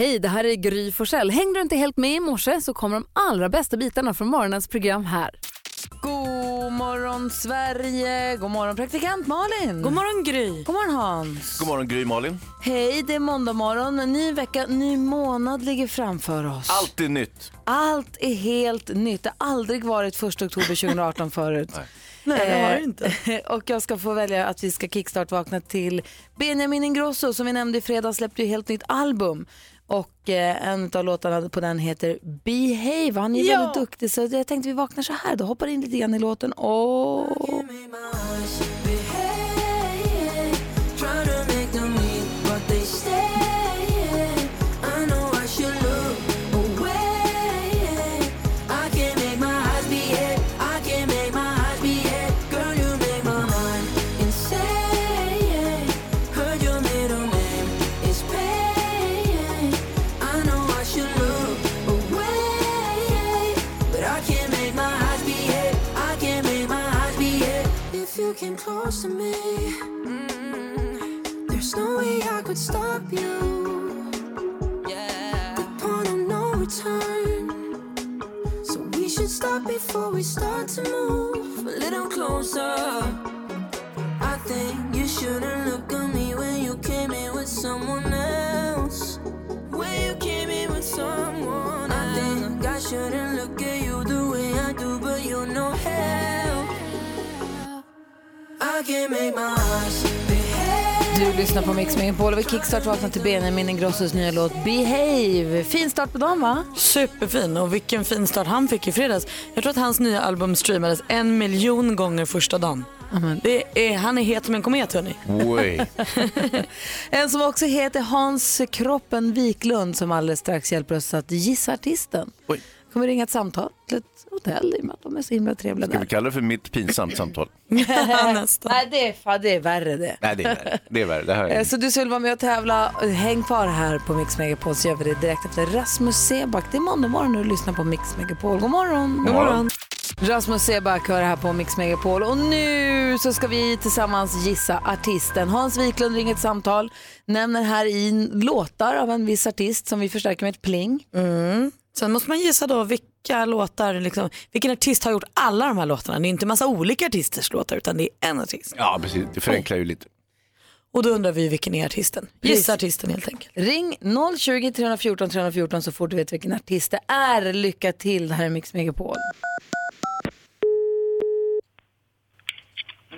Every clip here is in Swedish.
Hej, det här är Gry Forssell. Hängde du inte helt med i morse så kommer de allra bästa bitarna från morgonens program här. God morgon Sverige, god morgon praktikant Malin. God morgon Gry. God morgon Hans. God morgon Gry Malin. Hej, det är måndag morgon. Ny vecka, ny månad ligger framför oss. Allt är nytt. Allt är helt nytt. Det har aldrig varit 1 oktober 2018 förut. Nej, det har Eh, det inte. och jag ska få välja att vi ska kickstart-vakna till Benjamin Ingrosso som vi nämnde i fredags släppte ju helt nytt album. Och eh, en av låtarna på den heter Behave. Han är Ja. väldigt duktig så jag tänkte vi vaknar så här. Då hoppar in lite grann i låten. Åh. If there's no way I could stop you. The point of no return. So we should stop before we start to move a little closer. I think you shouldn't look at me when you came in with someone else. When you came in with someone else. I think I shouldn't look at you the way I do, but you're no help. I can't make my eyes. Du lyssnar på Mix Megapol och vi kickstart vaknar till Benjamin Ingrossos nya låt Behave. Fin start på dagen va? Superfin och vilken fin start han fick i fredags. Jag tror att hans nya album streamades en miljon gånger första dagen. Det är, han är het som en komet hörni. En som också heter Hans Kroppen Wiklund som alldeles strax hjälper oss att gissa artisten. Oj. Kommer ringa ett samtal till ett hotell i och med att de är så himla trevliga Ska vi där. kalla det för mitt pinsamt samtal? Nästan. Nej, det är, fan, det är värre det. Nej, det är värre. Det är värre. Det här Eh, är... Så du skulle vara med och tävla, häng kvar här på Mix Megapol så gör vi det direkt efter Rasmus Seback. Det är måndag morgon och du lyssnar på Mix Megapol. God morgon! God morgon. Rasmus Seback hör här på Mix Megapol och nu så ska vi tillsammans gissa artisten. Hans Wiklund ringer ett samtal, nämner här i låtar av en viss artist som vi förstärker med ett pling. Sen måste man gissa då vilka låtar, liksom, vilken artist har gjort alla de här låtarna. Det är inte en massa olika artisters låtar utan det är en artist. Ja, precis. Det förenklar ju lite. Och då undrar vi vilken är artisten. Gissa artisten helt enkelt. Ring 020 314 314 så fort du vet vilken artist det är. Lycka till, det här är Mix Megapol.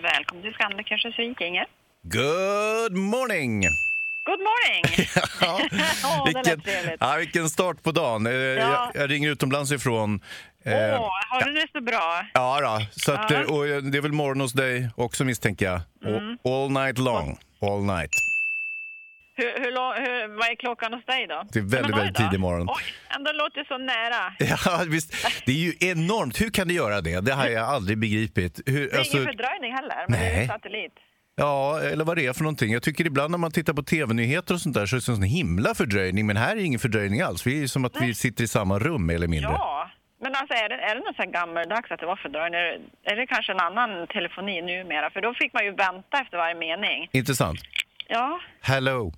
Välkommen till Scandic Örnsköldsvik, Inger. Good morning! Good morning! Ja, lät vilken, ja, vilken start på dagen. Eh, Jag, jag ringer utomlands ifrån. Åh, Eh, har du det så bra? Ja, då. Så att, Ja. eh, eh, det är väl morgon hos dig också misstänker jag. Mm. All, night long. All night. Hur, hur, hur, vad är klockan hos dig då? Det är väldigt, väldigt tidig morgon. Oj, ändå låter det så nära. Ja, visst. Det är ju enormt. Hur kan det göra det? Det har jag aldrig begripit. Hur, Det är alltså, ingen fördröjning heller, men det är Nej. ju satellit. Ja, eller vad det är för någonting. Jag tycker ibland när man tittar på tv-nyheter och sånt där så är det en sån himla fördröjning. Men här är ingen fördröjning alls. Vi är som att vi sitter i samma rum eller mindre. Ja, men alltså är det, är det något så gammaldags att det var fördröjning? Är det, kanske en annan telefoni numera? För då fick man ju vänta efter varje mening. Intressant. Ja, Hello.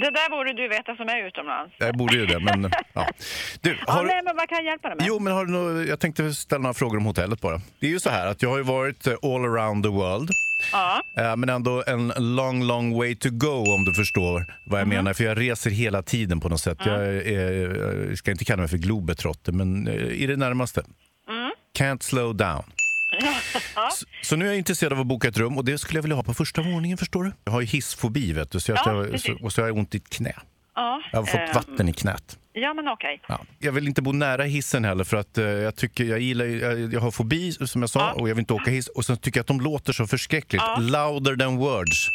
det där borde du veta som är utomlands. Jag borde ju det, men ja. Du, Ja, har, nej, men vad kan jag hjälpa dig med? Jo, men har du nå- jag tänkte ställa några frågor om hotellet bara. Det är ju så här att jag har ju varit all around the world. Ja. Eh, Men ändå en long, long way to go om du förstår vad jag menar. För jag reser hela tiden på något sätt. Jag, är, jag ska inte kalla mig för globetrotter, men eh, i det närmaste. Can't slow down. Så, så nu är jag intresserad av att boka ett rum och det skulle jag vilja ha på första våningen förstår du. Jag har ju hissfobi vet du, så Ja, jag, precis. så, och så har jag ont i ett knä. Ja, Jag har fått ehm, vatten i knät. Ja, men okej. Ja. Jag vill inte bo nära hissen heller för att eh, jag tycker jag gillar jag, jag har fobi som jag sa Ja. och jag vill inte åka hiss och sen tycker jag att de låter så förskräckligt. Ja. Louder than words.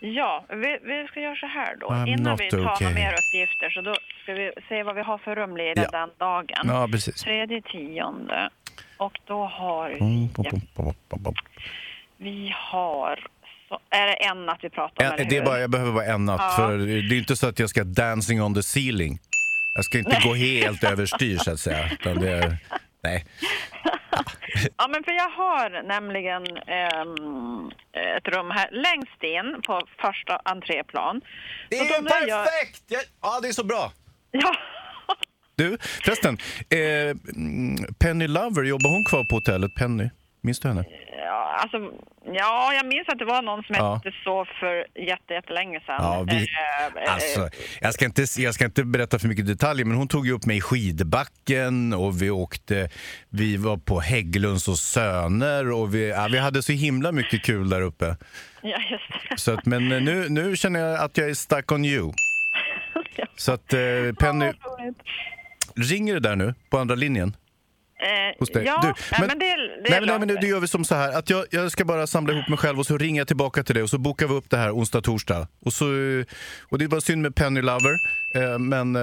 Ja, vi, vi ska göra så här då. I'm Innan vi tar okay. några mer uppgifter så då ska vi se vad vi har för rum lediga Ja. den dagen. Ja, precis. Tredje tionde. Och då har vi, vi har, så, är det en natt vi pratar om? En, det är bara, jag behöver bara en natt. Ja. För det är inte så att jag ska dancing on the ceiling. Jag ska inte gå helt överstyr så att säga. Utan det är, nej. Ja, men för jag har nämligen ehm, ett rum här längst in på första entréplan. Det är jag- perfekt! Jag, ja, det är så bra. Ja, Du, förresten, eh, Penny Lover, jobbar hon kvar på hotellet Penny? Minns du henne? ja, alltså, ja, jag minns att det var någon som Ja. hette så för jätte, jättelänge sedan. Ja, vi, Eh, eh, alltså, jag, ska inte, jag ska inte berätta för mycket detaljer, men hon tog ju upp mig i skidbacken och vi åkte, vi var på Hägglunds och Söner och vi, ja, vi hade så himla mycket kul där uppe. Ja, just det. Så att, men nu, nu känner jag att jag är stuck on you. Så att eh, Penny, ringer det där nu på andra linjen? Eh, Hos dig? Ja, Du, nej, men, det, det är nej, men, nej, men då gör vi som så här, att jag, jag ska bara samla ihop mig själv och så ringer jag tillbaka till dig och så bokar vi upp det här onsdag, torsdag. Och, så, och det är bara synd med Penny Lover, eh, men eh,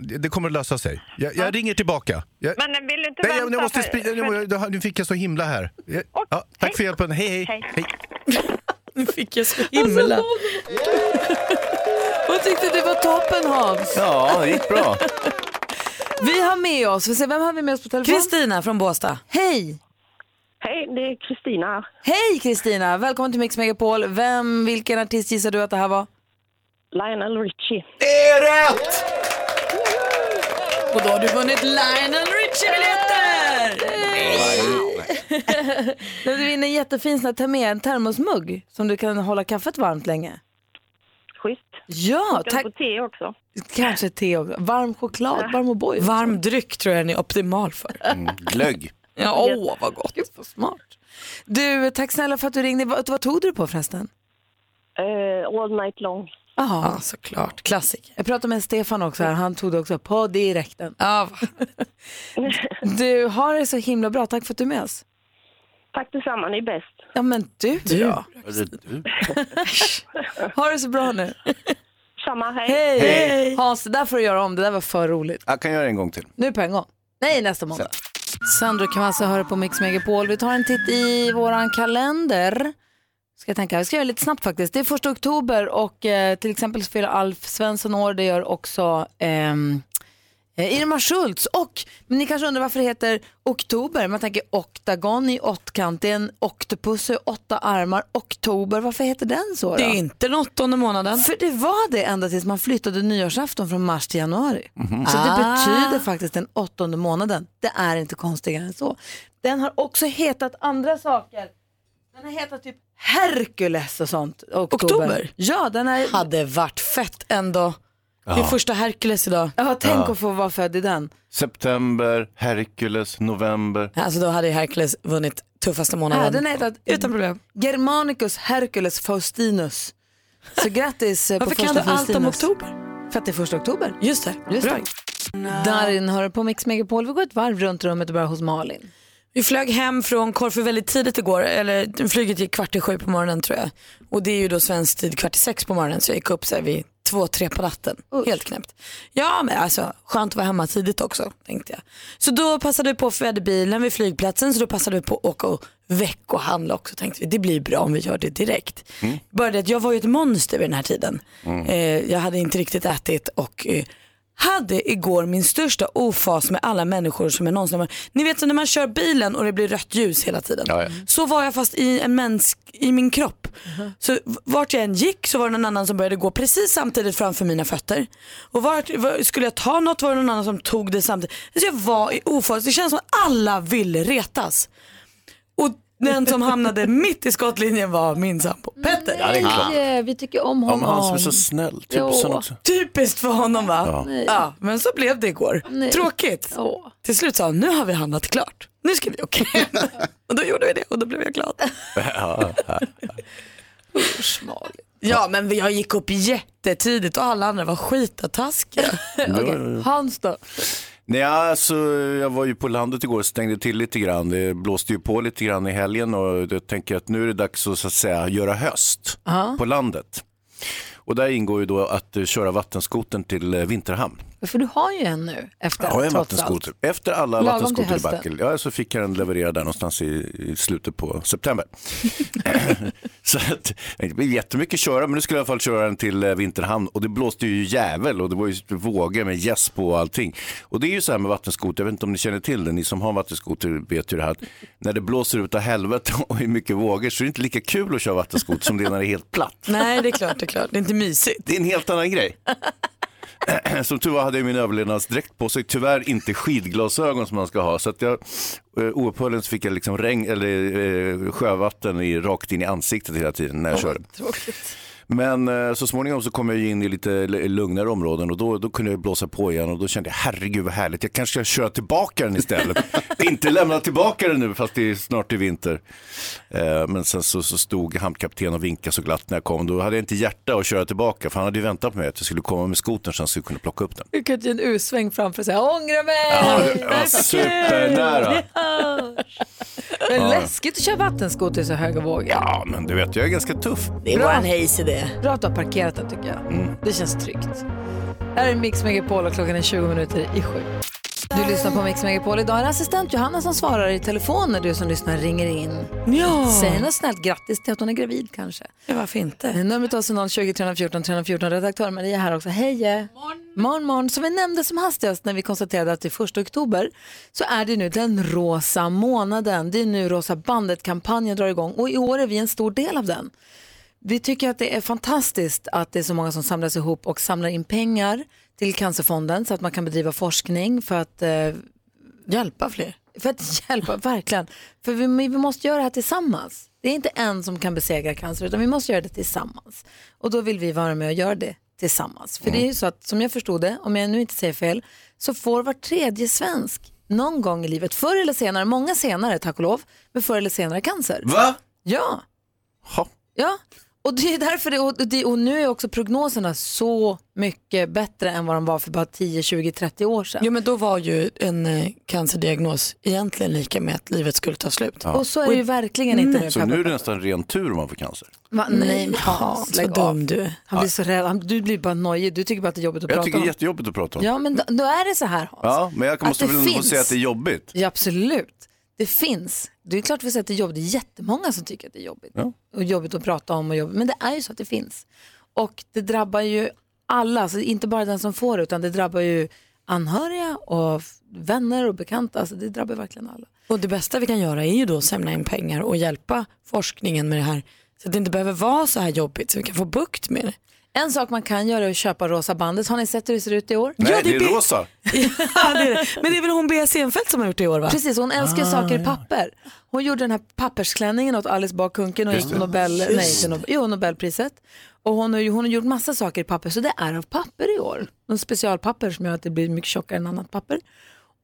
det, det kommer att lösa sig. Jag, jag ringer tillbaka. Jag, Men vill du inte nej, vänta? jag måste för- sprida, för- nu, nu fick jag så himla här. Jag, Och- ja, tack hej. för hjälpen, hej hej. Hej. hej. Nu fick jag så himla. Hon tyckte det var toppen Hans. Ja, det gick bra. Vi har med oss, vi ser, vem har vi med oss på telefon? Kristina från Båstad. Hej! Hej, det är Kristina. Hej Kristina, välkommen till Mix Megapol. Vem, vilken artist gissar du att det här var? Lionel Richie. Det är rätt! Och då har du vunnit Lionel Richie-biljetter! Du vinner en jättefin sån här, ta med en termosmugg som du kan hålla kaffet varmt länge. Schysst. Ja, Ska tack. du få te också? Kanske te också. Varm choklad, varm O'boy. Varm dryck tror jag den är optimal för. Mm, glögg. Ja, åh vad gott. Gud vad smart. Du, tack snälla för att du ringde. Vad, vad tog du på förresten? Eh, all night long. Jaha. Ja, såklart. Klassiker. Jag pratade med Stefan också här, han tog det också på direkten. Ja, Du har det så himla bra, tack för att du är med oss. Tack detsamma, ni är bäst. Ja men du, du. då? Du. Ha det så bra nu. Samma, hej. Hej! Hej. Hans, det där får du göra om, det där var för roligt. Jag kan göra det en gång till. Nu på en gång. Nej, nästa måndag. Sandro Cavazza hör på Mix Megapol. Vi tar en titt i våran kalender. Ska jag tänka, vi ska göra lite snabbt faktiskt. Det är första oktober och eh, till exempel så fyller Alf Svensson år. Det gör också ehm, eh, Irma Schultz. Och men ni kanske undrar varför det heter oktober. Man tänker oktagon i åttkant. Det är en oktopus i åtta armar. Oktober, varför heter den så då? det är inte den åttonde månaden. För det var det ända tills man flyttade nyårsafton från mars till januari. Så det Ah. betyder faktiskt den åttonde månaden. Det är inte konstigare än så. Den har också hetat andra saker. Den har hetat typ Herkules och sånt. Oktober. Oktober? Ja, den är... Hade varit fett ändå. Det är första Hercules idag. Ja, tänk att få vara född i den. September, Hercules, november. Alltså då hade ju Hercules vunnit tuffaste Ja, månaden. den har hetat Utan problem. Germanicus Hercules Faustinus. Så grattis eh, på Varför första kan du allt om Faustinus. oktober? För att det är första oktober. Just det. Just Bra. det. Darin hör på Mix Megapol. Vi går ett varv runt rummet och börjar hos Malin. Vi flög hem från Korfu väldigt tidigt igår, eller flyget gick kvart i sju på morgonen tror jag. Och det är ju då svensk tid kvart i sex på morgonen så jag gick upp så här vid två, tre på natten. Helt knäppt. Ja men alltså skönt att vara hemma tidigt också tänkte jag. Så då passade vi på för vi hade bilen vid flygplatsen så då passade vi på att åka och veckohandla också tänkte vi. Det blir bra om vi gör det direkt. Bara det att jag var ju ett monster vid den här tiden. Eh, jag hade inte riktigt ätit och eh, hade igår min största ofas med alla människor som jag någonsin har Ni vet så när man kör bilen och det blir rött ljus hela tiden. Ja, ja. Så var jag fast i en mänsk, i min kropp. Så v- vart jag än gick så var det någon annan som började gå precis samtidigt framför mina fötter. Och vart, var, skulle jag ta något var det någon annan som tog det samtidigt. Så jag var i ofas, det känns som att alla ville retas. Och den som hamnade mitt i skottlinjen var min sambo Petter. Ja, det är klart. Nej, vi tycker om Ja, honom. men han som är så snäll. Tusen Jo. också. Typiskt för honom va? Ja. men så blev det igår. Nej. Tråkigt. Åh. Till slut sa han, nu har vi handlat klart. Nu ska vi åka hem. och då gjorde vi det och då blev jag glad. Ja men jag gick upp jättetidigt och alla andra var skitataskiga. Okej, Hans då? Nej, alltså, jag var ju på landet igår och stängde till lite grann. Det blåste ju på lite grann i helgen och jag tänker att nu är det dags att, så att säga, göra höst på landet. Och där ingår ju då att eh, köra vattenskoten till eh, Vinterhamn. För du har ju en nu efter Jag har en vattenskoter. allt. Efter alla vattenskoterdebacle, ja, så fick jag den levererad där någonstans i, i slutet på september. så att, det blir jättemycket köra, men nu skulle jag i alla fall köra den till eh, Vinterhamn och det blåste ju jävel och det var ju vågor med gäss på och allting. Och det är ju så här med vattenskoter, jag vet inte om ni känner till det, ni som har vattenskoter vet ju det här, att när det blåser ut av helvete och är mycket vågor så är det inte lika kul att köra vattenskoter som det är när det är helt platt. Nej det är klart, det är klart. Det är inte mysigt. Det är en helt annan grej. Som tur var hade jag min överlevnadsdräkt på sig, tyvärr inte skidglasögon som man ska ha. Så att jag, eh, oupphörligen så fick jag liksom regn, eller, eh, sjövatten i, rakt in i ansiktet hela tiden när jag körde. Men eh, så småningom så kom jag in i lite lugnare områden och då, då kunde jag blåsa på igen och då kände jag herregud vad härligt, jag kanske ska köra tillbaka den istället. Inte lämna tillbaka den nu fast det är snart i vinter. Eh, men sen så, så stod hamnkaptenen och vinkade så glatt när jag kom. Då hade jag inte hjärta att köra tillbaka för han hade ju väntat på mig att jag skulle komma med skotern så han skulle kunna plocka upp den. Du kan ge en U-sväng framför och säga ångra mig. Ja, det Det var supernära. Det är läskigt att köra vattenskoter i så höga vågor. Ja, men du vet, jag är ganska tuff. Det är Bra. våran Hayes idé. Bra att du har parkerat den tycker jag. Det känns tryggt. Här är Mix Megapol och klockan är 20 minuter i sju. Du lyssnar på Mix Megapol. Idag är det assistent Johanna som svarar i telefon när du som lyssnar ringer in. Ja, Säg något snällt grattis till att hon är gravid kanske. ja varför inte? Numret är alltså 020 314 314. Redaktör Maria här också. Hej! Morgon, morgon. Som vi nämnde som hastigast när vi konstaterade att det är 1 oktober så är det nu den rosa månaden. Det är nu Rosa bandet-kampanjen drar igång och i år är vi en stor del av den. Vi tycker att det är fantastiskt att det är så många som samlas ihop och samlar in pengar till Cancerfonden så att man kan bedriva forskning för att eh, Hjälpa fler. för att hjälpa, verkligen. För vi, vi måste göra det här tillsammans. Det är inte en som kan besegra cancer utan vi måste göra det tillsammans. Och då vill vi vara med och göra det tillsammans. För det är ju så att som jag förstod det, om jag nu inte säger fel, så får var tredje svensk någon gång i livet, förr eller senare, många senare tack och lov, men förr eller senare cancer. Va? Ja, Ha. ja. Och det är därför det, och, det, och nu är också prognoserna så mycket bättre än vad de var för bara 10, 20, 30 år sedan. Jo men då var ju en eh, cancerdiagnos egentligen lika med att livet skulle ta slut. Och så är det ju verkligen inte nu. Så nu är det nästan ren tur om man får cancer. Va? Nej, men Ja, så dum du. Han blir så rädd. Han, du blir bara nojig. Du tycker bara att det är jobbigt att Jag prata tycker det om. är jättejobbigt att prata om. Ja, men då, då är det så här Hans. Ja, men jag Att måste det väl få säga att det är jobbigt. Ja, absolut. Det finns. Det är klart vi säger att det är jobbigt. Det är jättemånga som tycker att det är jobbigt. Ja. Och jobbigt att prata om och jobbigt. Men det är ju så att det finns. Och det drabbar ju alla, alltså inte bara den som får det, utan det drabbar ju anhöriga och vänner och bekanta. Alltså det drabbar verkligen alla. Och det bästa vi kan göra är ju då att samla in pengar och hjälpa forskningen med det här. Så att det inte behöver vara så här jobbigt så vi kan få bukt med det. En sak man kan göra är att köpa rosa bandet. Har ni sett hur det ser ut i år? Nej, Ja, det det är rosa. Ja, det är det. Men det är väl hon Bea Senfeldt som har gjort det i år va? Precis, hon älskar ju saker i papper. Hon gjorde den här pappersklänningen åt Alice Bah Kuhnke och gick Nobel, nej, inte Nobel, jo, Nobelpriset. Och hon har, hon har gjort massa saker i papper, så det är av papper i år. En specialpapper som gör att det blir mycket tjockare än annat papper.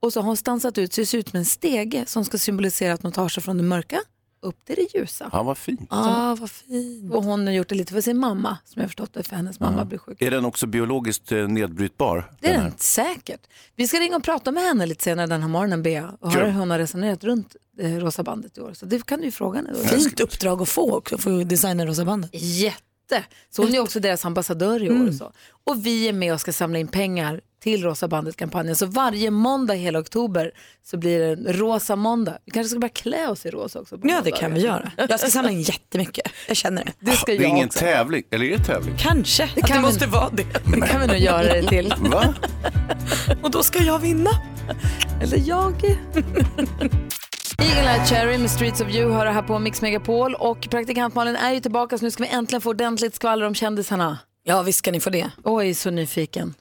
Och så har hon stansat ut, så det ser ut som en stege som ska symbolisera att man tar sig från det mörka upp till det ljusa. Han var fin. Ah, vad fint. Och hon har gjort det lite för sin mamma, som jag har förstått det, för hennes mamma blir sjuk. Är den också biologiskt eh, nedbrytbar? Det är den säkert. Vi ska ringa och prata med henne lite senare den här morgonen, Bea, och höra Kul. hur hon har resonerat runt eh, Rosa bandet i år. Så det kan du ju fråga henne då. Fint uppdrag att få också, att få designa rosa bandet. Jätte. Så hon är också deras ambassadör i år. Och, så. och vi är med och ska samla in pengar till Rosa bandet-kampanjen. Så varje måndag hela oktober så blir det en rosa måndag. Vi kanske ska börja klä oss i rosa också. på Ja det kan vi göra. Jag ska samla in jättemycket, jag känner det. Det ska Det är jag ingen också. tävling, eller är det tävling? Kanske, det kan vi- måste vara det. Det kan vi nog göra det till. Va? Och då ska jag vinna. Eller jag. Eagle Eye Cherry med Streets of You hör det här på Mix Megapol. Och praktikant Malin är ju tillbaka så nu ska vi äntligen få ordentligt skvaller om kändisarna. Ja visst ska ni få det. Oj, så nyfiken.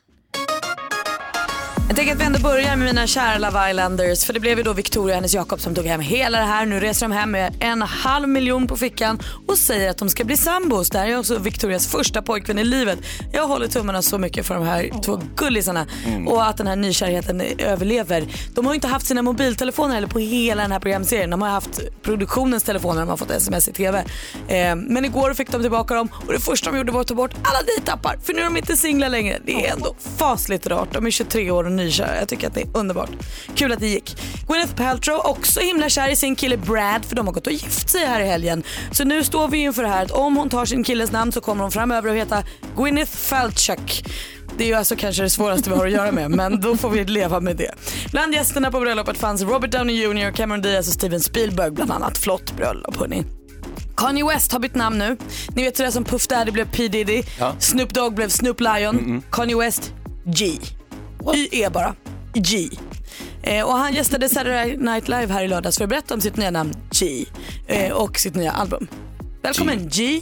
Jag tänker att vi ändå börjar med mina kära Love Islanders för det blev ju då Victoria och hennes Jakob som tog hem hela det här. Nu reser de hem med en halv miljon på fickan och säger att de ska bli sambos. Det här är också Victorias första pojkvän i livet. Jag håller tummarna så mycket för de här två gullisarna och att den här nykärheten överlever. De har ju inte haft sina mobiltelefoner eller på hela den här programserien. De har haft produktionens telefoner, de har fått sms i TV. Eh, men igår fick de tillbaka dem och det första de gjorde var att ta bort alla dejtappar för nu är de inte singlar längre. Det är ändå fasligt rart. De är 23 år och nykära. Jag tycker att det är underbart. Kul att det gick. Gwyneth Paltrow också himla kär i sin kille Brad för de har gått och gift sig här i helgen. Så nu står vi inför det här att om hon tar sin killes namn så kommer hon framöver att heta Gwyneth Falchuk. Det är ju alltså kanske det svåraste vi har att göra med men då får vi leva med det. Bland gästerna på bröllopet fanns Robert Downey Jr, Cameron Diaz och Steven Spielberg bland annat. Flott bröllop hörni. Kanye West har bytt namn nu. Ni vet sådär som Puff Daddy blev P Diddy, Snoop Dogg blev Snoop Lion, Kanye West G. Y-E bara. G. Eh, och han gästade Saturday Night Live här i lördags för att berätta om sitt nya namn G eh, och sitt nya album. Välkommen G.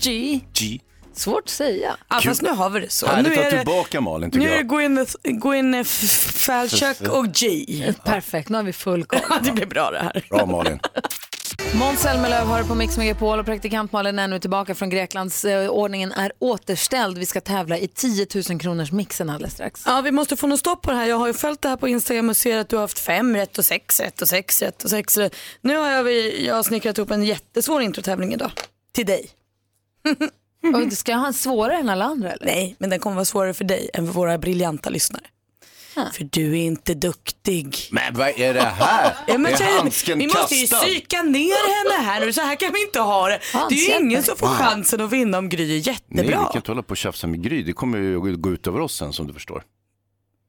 G. G. Svårt att säga. Ja, fast nu har vi det så. Härligt nu är det, tillbaka Malin tycker nu är det jag. Gwyneth, Gwyneth Falchuk och G. Perfekt, nu har vi full koll. Det blir bra det här. Bra Malin. Måns Zelmerlöw har på Mix Megapol och praktikant Malin är nu tillbaka från Greklands. Eh, Ordningen är återställd. Vi ska tävla i 10 000 kronors mixen alldeles strax. Ja, vi måste få något stopp på det här. Jag har ju följt det här på Instagram och ser att du har haft fem rätt och sex rätt och sex rätt och sex rätt. Nu har jag, jag snickrat ihop en jättesvår introtävling idag. Till dig. Och ska jag ha en svårare än alla andra eller? Nej, men den kommer vara svårare för dig än för våra briljanta lyssnare. För du är inte duktig. Men vad är det här? Ja, men är tjejer, handsken vi måste ju kastad? psyka ner henne här nu, så här kan vi inte ha det. Det är ju ingen som får chansen att vinna om Gry är Nej, vi jättebra. kan inte hålla på och tjafsa med Gry. Det kommer ju att gå ut över oss sen som du förstår.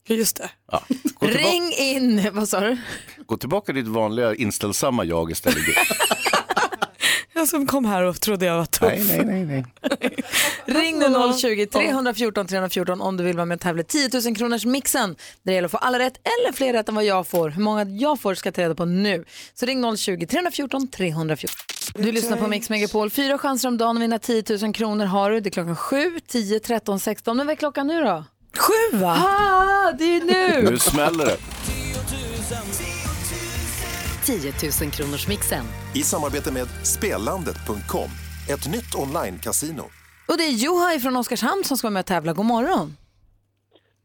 Just det. Ja. Ring in, vad sa du? gå tillbaka till ditt vanliga inställsamma jag istället. Jag som kom här och trodde jag var tuff. nej, nej, nej, nej. Ring nu 020 314 314 om du vill vara med och tävla i 10 000 kronors mixen. Det gäller att få alla rätt eller fler rätt än vad jag får. Hur många jag får ska jag ta reda på nu. Så ring 020 314 314. Du lyssnar på Mix Megapol. Fyra chanser om dagen att vinna 10 000 kronor har du. Det är klockan 7, 10, 13, 16. Men vad är klockan nu då? Sju va? Ah, det är nu! Nu smäller det. 10 000 kronors mixen. I samarbete med Spelandet.com, ett nytt online-casino. Och det är Juha från Oskarshamn som ska vara med och tävla. God morgon.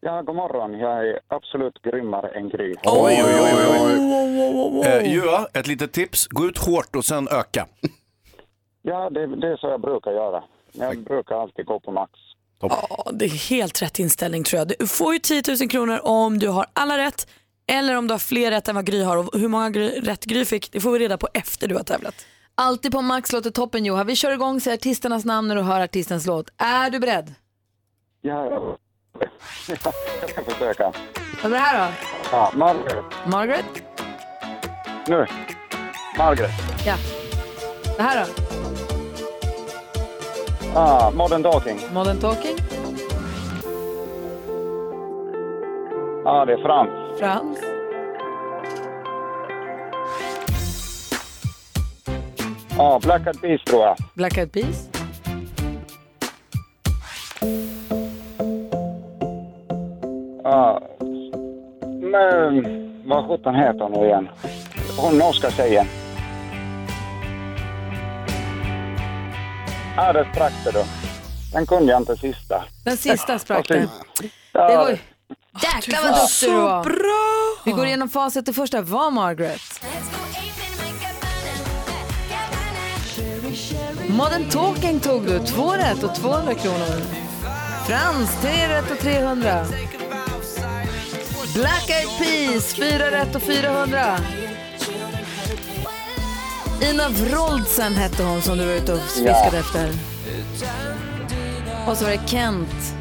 Ja, god morgon. Jag är absolut grymmare än Gry. Oj, oj, oj. oj. Eh, Jua, ett litet tips. Gå ut hårt och sen öka. Ja, det, det är så jag brukar göra. Jag brukar alltid gå på max. Ja, det är helt rätt inställning tror jag. Du får ju 10 000 kronor om du har alla rätt eller om du har fler rätt än vad Gry har. Och hur många gry, rätt Gry fick, det får vi reda på efter du har tävlat. Alltid på Max låter toppen Juha. Vi kör igång, säger artisternas namn när du hör artistens låt. Är du beredd? Ja, jag ska försöka. Vad är det här då? Ja, Margaret. Margaret? Nu. Margaret. Ja. Det här då? Ah, Modern Talking. Modern Talking? Ja, det är Frans. Frans? Ja, Black Eyed Peas tror jag. Black Eyed Peas? Ja. Men vad sjutton heter hon nu igen? Hon norska tjejen. Ja, det sprack det då. Den kunde jag inte sista. Den sista sprack det. Ja, Det var ju... Jäklar vad duktig du var. Bra! Vi går igenom facit. Det första var Margaret. Modern Talking tog du. Två rätt och 200 kronor. Frans, tre rätt och 300. Black Eyed Peas, fyra rätt och 400. Ina Wroldsen hette hon som du var ute och fiskade Ja. efter. Och så var det Kent.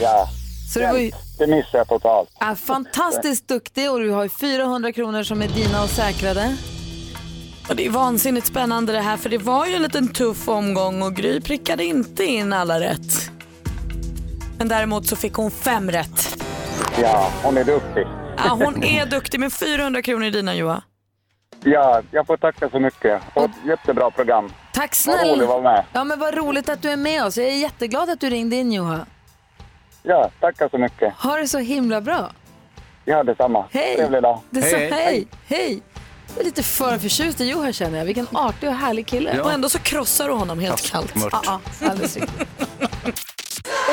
ja. Så det var ju Det missade jag totalt. är fantastiskt duktig och du har ju 400 kronor som är dina och säkrade. Och det är vansinnigt spännande det här för det var ju en liten tuff omgång och Gry prickade inte in alla rätt. Men däremot så fick hon fem rätt. Ja, hon är duktig. Ja, hon är duktig med 400 kronor i dina Joa. Ja, jag får tacka så mycket. Och ett jättebra program. Tack Vad roligt snälla. att vara med. Ja men vad roligt att du är med oss. Jag är jätteglad att du ringde in Joha. Ja, tackar så mycket. Ha det så himla bra. Ja, detsamma. Hej. Trevlig dag. Det är så, Hej, hej, hej. hej. Jag är lite för förtjust i Joha känner jag. Vilken artig och härlig kille. Och ändå så krossar du honom helt kallt. Mört. Ja, ja, alldeles riktigt.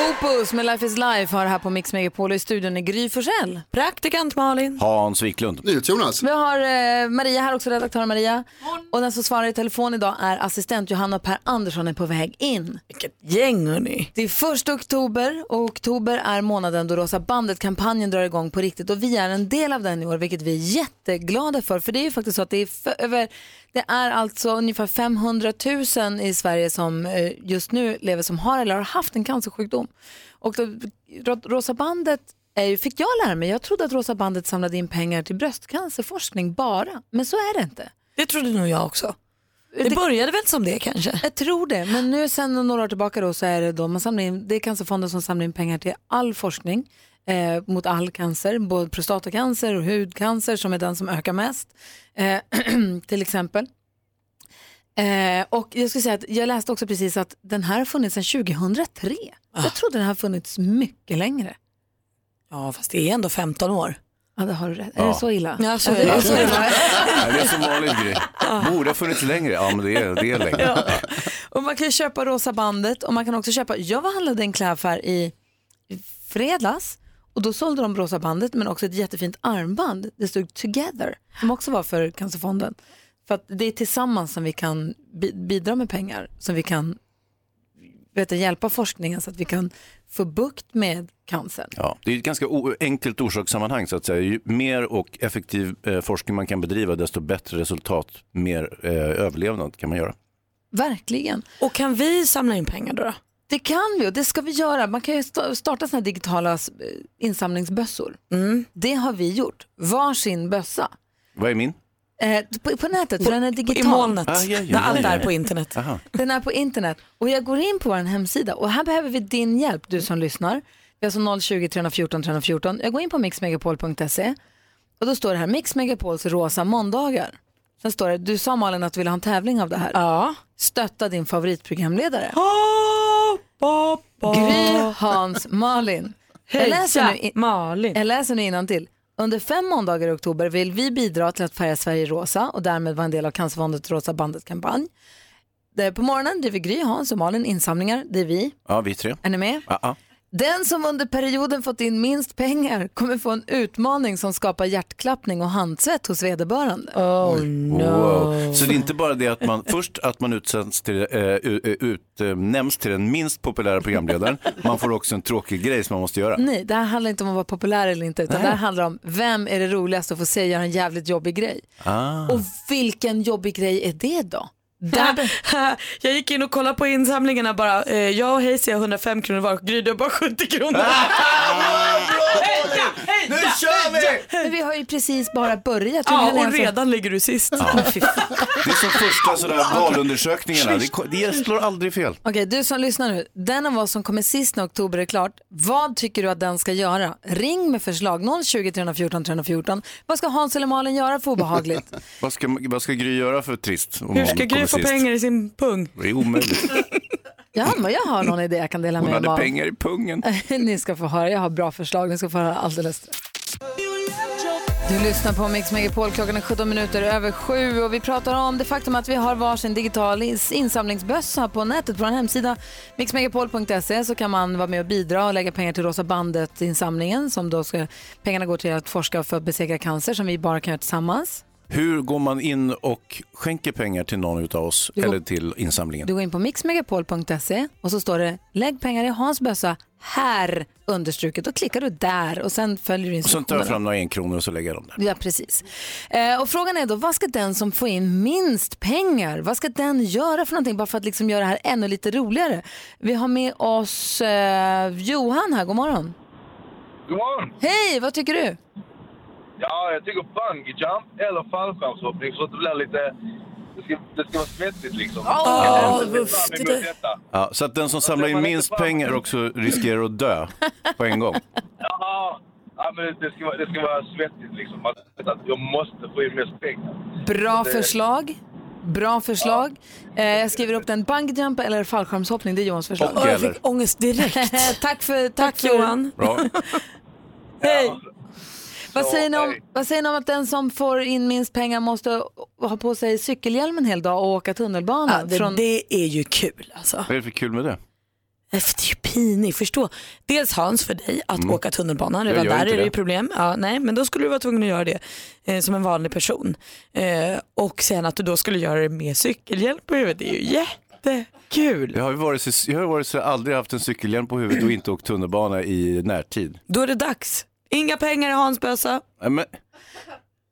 Opus med Life is Life har här på Mix Megapol i studion är Gry Forssell. Praktikant Malin. Hans Wiklund. Jonas. Vi har eh, Maria här också, redaktör Maria. Och den som svarar i telefon idag är assistent Johanna Per Andersson är på väg in. Vilket gäng hörni. Det är första oktober och oktober är månaden då Rosa bandet-kampanjen drar igång på riktigt och vi är en del av den i år vilket vi är jätteglada för. För det är ju faktiskt så att det är, för, över, det är alltså ungefär 500 000 i Sverige som eh, just nu lever som har eller har haft en cancersjukdom. Och då, Ro- Rosa bandet är fick jag lära mig, jag trodde att Rosa bandet samlade in pengar till bröstcancerforskning bara, men så är det inte. Det trodde nog jag också. Det Det- började väl som det kanske? Jag tror det, men nu sen några år tillbaka då så är det då man samlar in, det är Cancerfonden som samlar in pengar till all forskning eh, mot all cancer, både prostatacancer och hudcancer som är den som ökar mest, eh, till exempel. Eh, och jag skulle säga att jag läste också precis att den här har funnits sedan 2003. Jag trodde den har funnits mycket längre. Ja, fast det är ändå 15 år. Ja, det har du rätt. Är Ja. det så illa? Ja, så är det. så illa. Det är som vanligt grej. Borde ha funnits längre. Ja, men det är, det är längre. Ja. Och man kan köpa rosa bandet och man kan också köpa, jag var handlade i en klädaffär i i fredags och då sålde de rosa bandet men också ett jättefint armband. Det stod Together som också var för Cancerfonden. För att det är tillsammans som vi kan bi- bidra med pengar, som vi kan vet hjälpa forskningen så att vi kan få bukt med cancern. Ja, det är ett ganska enkelt orsakssammanhang så att säga. Ju mer och effektiv eh, forskning man kan bedriva desto bättre resultat, mer eh, överlevnad kan man göra. Verkligen. Och kan vi samla in pengar då? då? Det kan vi och det ska vi göra. Man kan ju sta- starta sådana digitala insamlingsbössor. Det har vi gjort. Varsin bössa. Vad är min? Eh, på, på nätet, för den är digital. I molnet, Ah, ja, ja, när allt är på internet. Aha. Den är på internet och jag går in på vår hemsida och här behöver vi din hjälp, du som lyssnar. Vi har alltså 020 314 314. Jag går in på mixmegapol.se och då står det här Mix Megapols rosa måndagar. Sen står det, du sa Malin att du ville ha en tävling av det här. Ja. Stötta din favoritprogramledare. Gry, Hans, Malin. Jag läser nu, in, Malin. jag läser nu innantill. Under fem måndagar i oktober vill vi bidra till att färga Sverige rosa och därmed vara en del av Cancerfondets Rosa bandet-kampanj. Det- På morgonen driver Gry, Hans och Malin insamlingar. Det är vi. Ja, vi tre. Är ni med? Ja, ja. Den som under perioden fått in minst pengar kommer få en utmaning som skapar hjärtklappning och handsvett hos vederbörande. Oh Wow. Så det är inte bara det att man först att man utsänds till, eh, u- utnämns till den minst populära programledaren, man får också en tråkig grej som man måste göra. Nej, det här handlar inte om att vara populär eller inte, utan det här handlar om vem är det roligast att få se göra en jävligt jobbig grej. Ah. Och vilken jobbig grej är det då? Där, jag gick in och kollade på insamlingarna bara. Eh, jag och Hayes har 105 kronor var och Gry du har bara 70 kronor. Nu kör vi! men vi har ju precis bara börjat. Hur Ja, kan och alltså- redan ligger du sist. Det är som första sådär valundersökningarna, det, slår aldrig fel. Okej, du som lyssnar nu. Den av oss som kommer sist när oktober är klart, vad tycker du att den ska göra? Ring med förslag 020 314 314. Vad ska Hans eller Malin göra för obehagligt? Vad ska, vad ska Gry göra för trist? om Hur hon ska kommer Gry få sist? pengar i sin pung? Det är omöjligt. Ja, men jag har någon idé jag kan dela Hon med hade mig av. pengar i pungen. Ni ska få höra, jag har bra förslag. Ni ska få höra alldeles. Du lyssnar på Mix Megapol, klockan är 17 minuter över sju och vi pratar om det faktum att vi har varsin digital ins- insamlingsbössa på nätet. På vår hemsida mixmegapol.se så kan man vara med och bidra och lägga pengar till Rosa bandet-insamlingen som då ska, pengarna går till att forska för att besegra cancer som vi bara kan göra tillsammans. Hur går man in och skänker pengar till någon av oss går- eller till insamlingen? Du går in på mixmegapol.se och så står det lägg pengar i Hans bössa här understruket. Då klickar du där och sen följer du Och sen tar instruktionerna. jag fram några enkronor och så lägger jag dem där. Ja, precis. Eh, och frågan är då, vad ska den som får in minst pengar, vad ska den göra för någonting bara för att liksom göra det här ännu lite roligare? Vi har med oss eh, Johan här, god morgon. God morgon! Hej, vad tycker du? Ja, jag tycker bungee jump eller fallskärmshoppning så att det blir lite... Det ska, det ska vara svettigt liksom. Jag ser uff, det. Ja, så att den som samlar in man minst pengar också riskerar att dö på en gång. Ja, ja men det ska, vara, det ska vara svettigt liksom. Jag måste få in mest pengar. Bra Det- förslag. Bra förslag. Eh, jag skriver upp den. Bungyjump eller fallskärmshoppning, det är Johans förslag. Och jag fick ångest direkt. tack för, tack Tack för, Johan. Bra. Hej. Vad säger, ni om, vad säger ni om att den som får in minst pengar måste ha på sig cykelhjälm en hel dag och åka tunnelbana? Ja, det, från... det är ju kul alltså. Vad är det för kul med det? Det är ju pinigt, förstå. Dels Hans för dig att åka tunnelbana, redan där är det ju problem. Ja, nej, men då skulle du vara tvungen att göra det eh, som en vanlig person. Eh, och sen att du då skulle göra det med cykelhjälp på huvudet, det är ju jättekul. Jag har ju varit så, jag har varit så aldrig haft en cykelhjälm på huvudet och inte åkt tunnelbana i närtid. Då är det dags. Inga pengar i Hans bössa. Nej, Men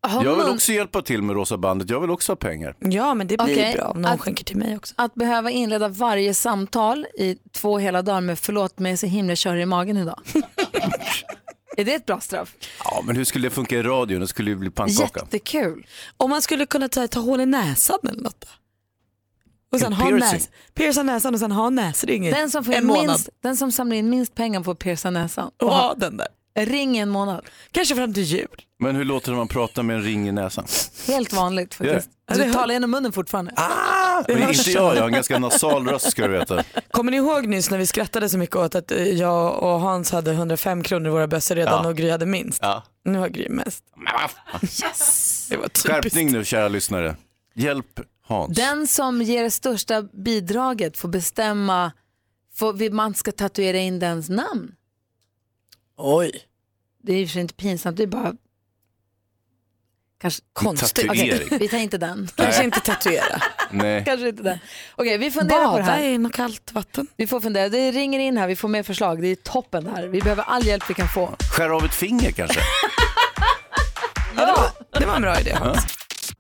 Har jag vill också hjälpa till med Rosa bandet, jag vill också ha pengar. Ja, men det blir Okej, bra om någon att- skänker till mig också. Att behöva inleda varje samtal i två hela dagar med förlåt mig så himla kör i magen idag. är det ett bra straff? Ja, men hur skulle det funka i radion? Det skulle ju bli pannkaka. Jättekul. Om man skulle kunna ta, ta hål i näsan eller något då? Och sen En ha piercing. näs, pierca näsan och sen ha näsring i Den som, får en in månad. minst, den som samlar in minst pengar får pierca näsan. Och ha den där. Ring i en månad. Kanske fram till jul. Men hur låter det när man pratar med en ring i näsan? Helt vanligt faktiskt. Du talar genom munnen fortfarande. Men inte jag, jag har en ganska nasal röst ska du veta. Kommer ni ihåg nyss när vi skrattade så mycket åt att eh, jag och Hans hade 105 kronor i våra bössor redan Ja. och Gry hade minst? Ja. Nu har Gry mest. Yes. Det var typiskt. Skärpning nu kära lyssnare. Hjälp Hans. Den som ger det största bidraget får bestämma, får, man ska tatuera in dens namn. Oj. Det är i och för sig inte pinsamt, det är bara kanske Konstigt. Okej, Tatuering. vi tar inte den. Kanske inte tatuera. Nej. Kanske inte den. Okej, vi funderar på det Bada här. i något kallt vatten. Vi får fundera. Det ringer in här, vi får mer förslag. Det är toppen det här. Vi behöver all hjälp vi kan få. Skär av ett finger kanske? Ja, Det var en bra idé.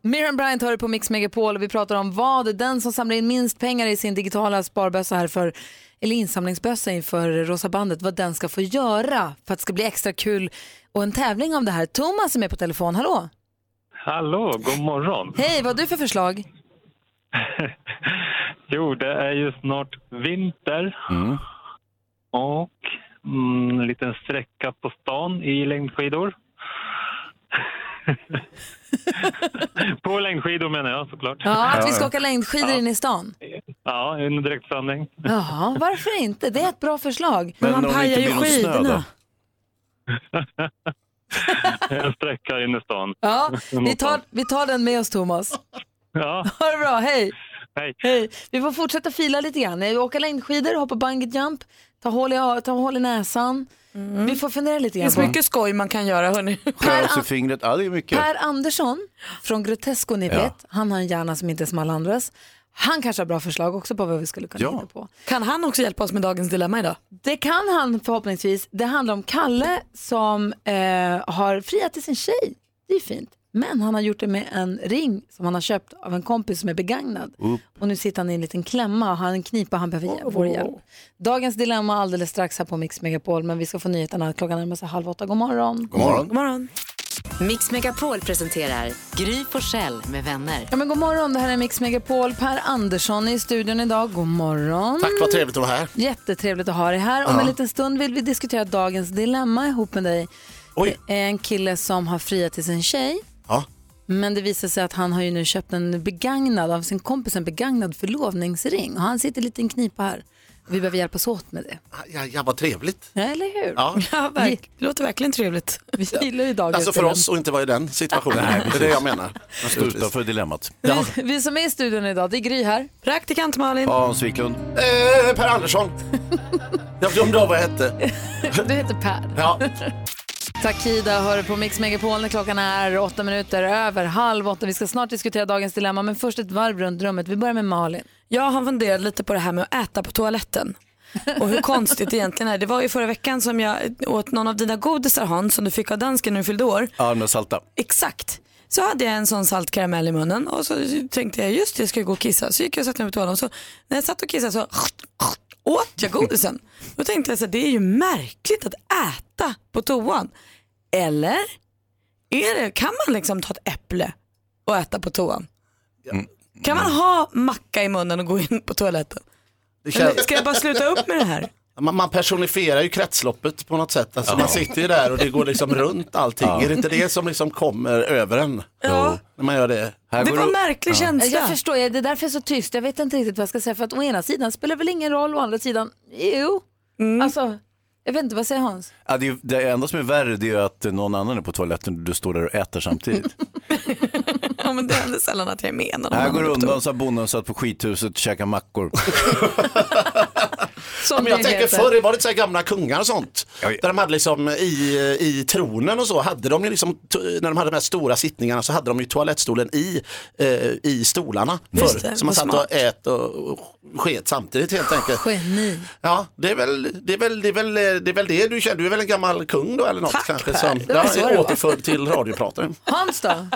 Miriam Bryant hör på Mix Megapol och vi pratar om vad den som samlar in minst pengar i sin digitala sparbössa här för eller insamlingsbössa inför Rosa bandet, vad den ska få göra för att det ska bli extra kul och en tävling om det här. Thomas är med på telefon, hallå? Hallå, god morgon. Hej, vad har du för förslag? Jo, det är ju snart vinter. Och mm, en liten sträcka på stan i längdskidor. på längdskidor menar jag såklart. Ja, att vi ska åka längdskidor in i stan. Ja, en direktsändning. Jaha, varför inte? Det är ett bra förslag. Men Man om det pajar ju då? en sträcka in i stan. Ja, vi tar, vi tar den med oss Thomas. Ja, Ha det bra, hej! hej. Hej. Vi får fortsätta fila lite grann. Åka längdskidor, hoppa bungee jump, ta hål i, ta hål i näsan. Vi får fundera lite Det grann finns på. mycket skoj man kan göra hörni. Sig fingret, ja det är mycket. Per Andersson från Grotesco, ni Ja. vet, han har en hjärna som inte är som alla andras. Han kanske har bra förslag också på vad vi skulle kunna Ja. hitta på. Kan han också hjälpa oss med dagens dilemma idag? Det kan han förhoppningsvis. Det handlar om Kalle som eh, har friat till sin tjej. Det är fint. Men han har gjort det med en ring som han har köpt av en kompis som är begagnad. Och nu sitter han i en liten klämma och har en knipa han behöver oh. vår hjälp. Dagens dilemma alldeles strax här på Mix Megapol men vi ska få nyheterna klockan närmar sig halv åtta. God morgon. God morgon. God morgon. Mix Megapol presenterar Gry Forssell med vänner. Ja, men god morgon, det här är Mix Megapol. Per Andersson är i studion idag. God morgon. Tack, vad trevligt att vara här. Jättetrevligt att ha dig här. Om Ja. en liten stund vill vi diskutera dagens dilemma ihop med dig. Det är en kille som har friat till sin tjej. Ja. Men det visar sig att han har ju nu köpt en begagnad av sin kompis, en begagnad förlovningsring. Och han sitter lite i en knipa här. Vi behöver hjälpas åt med det. Ja, ja, vad trevligt. Ja, eller hur? Ja. Ja, verk- det låter verkligen trevligt. Vi gillar ju dagens Alltså för dilemma. oss och inte vara i den situationen. Nej, det är det jag menar. Man står utanför dilemmat. Ja. Vi, vi som är i studion idag, det är Gry här. Praktikant Malin. Hans Wiklund. Eh, per Andersson. Jag glömde av vad jag hette. Du heter Per. Ja. Takida hör på Mix Megapol när klockan är åtta minuter över halv åtta. Vi ska snart diskutera dagens dilemma, men först ett varv runt rummet. Vi börjar med Malin. Jag har funderat lite på det här med att äta på toaletten. Och hur konstigt det egentligen är. Det var ju förra veckan som jag åt någon av dina godisar Hans som du fick av dansken när du fyllde år. Ja, de salta. Exakt. Så hade jag en sån salt karamell i munnen och så tänkte jag just det, jag ska gå och kissa. Så gick jag och satte mig på toaletten och så när jag satt och kissade så åt jag godisen. Då tänkte jag så här, det är ju märkligt att äta på toan. Eller är det, kan man liksom ta ett äpple och äta på toan? Kan man ha macka i munnen och gå in på toaletten? Det känns- Eller ska jag bara sluta upp med det här? Man, man personifierar ju kretsloppet på något sätt. Alltså Ja. Man sitter ju där och det går liksom runt allting. Ja. Är det inte det som liksom kommer över en? Ja. När man gör det. Det var en märklig känsla. Jag förstår, det är därför jag är så tyst. Jag vet inte riktigt vad jag ska säga. För att å ena sidan spelar det väl ingen roll, å andra sidan, jo. Alltså, jag vet inte, vad säger Hans? Ja, det, är- det enda som är värre det är att någon annan är på toaletten och du står där och äter samtidigt. Ja, men det händer sällan att jag är med. när Här går undan så att bonden satt på skithuset och käkade mackor. Ja, men jag tänker heter. förr var det så här gamla kungar och sånt. Där de hade liksom i, i tronen och så hade de ju liksom, när de hade de här stora sittningarna så hade de ju toalettstolen i, eh, i stolarna Just förr. det, Så man satt smart. och ät och, och sket samtidigt helt enkelt. Geni. Ja, det är väl det, är väl, det, är väl, det, är väl det du känner. Du är väl en gammal kung då eller något Tack, kanske? Per. Som, Det ja, var. återförd till radiopratare. Hans då?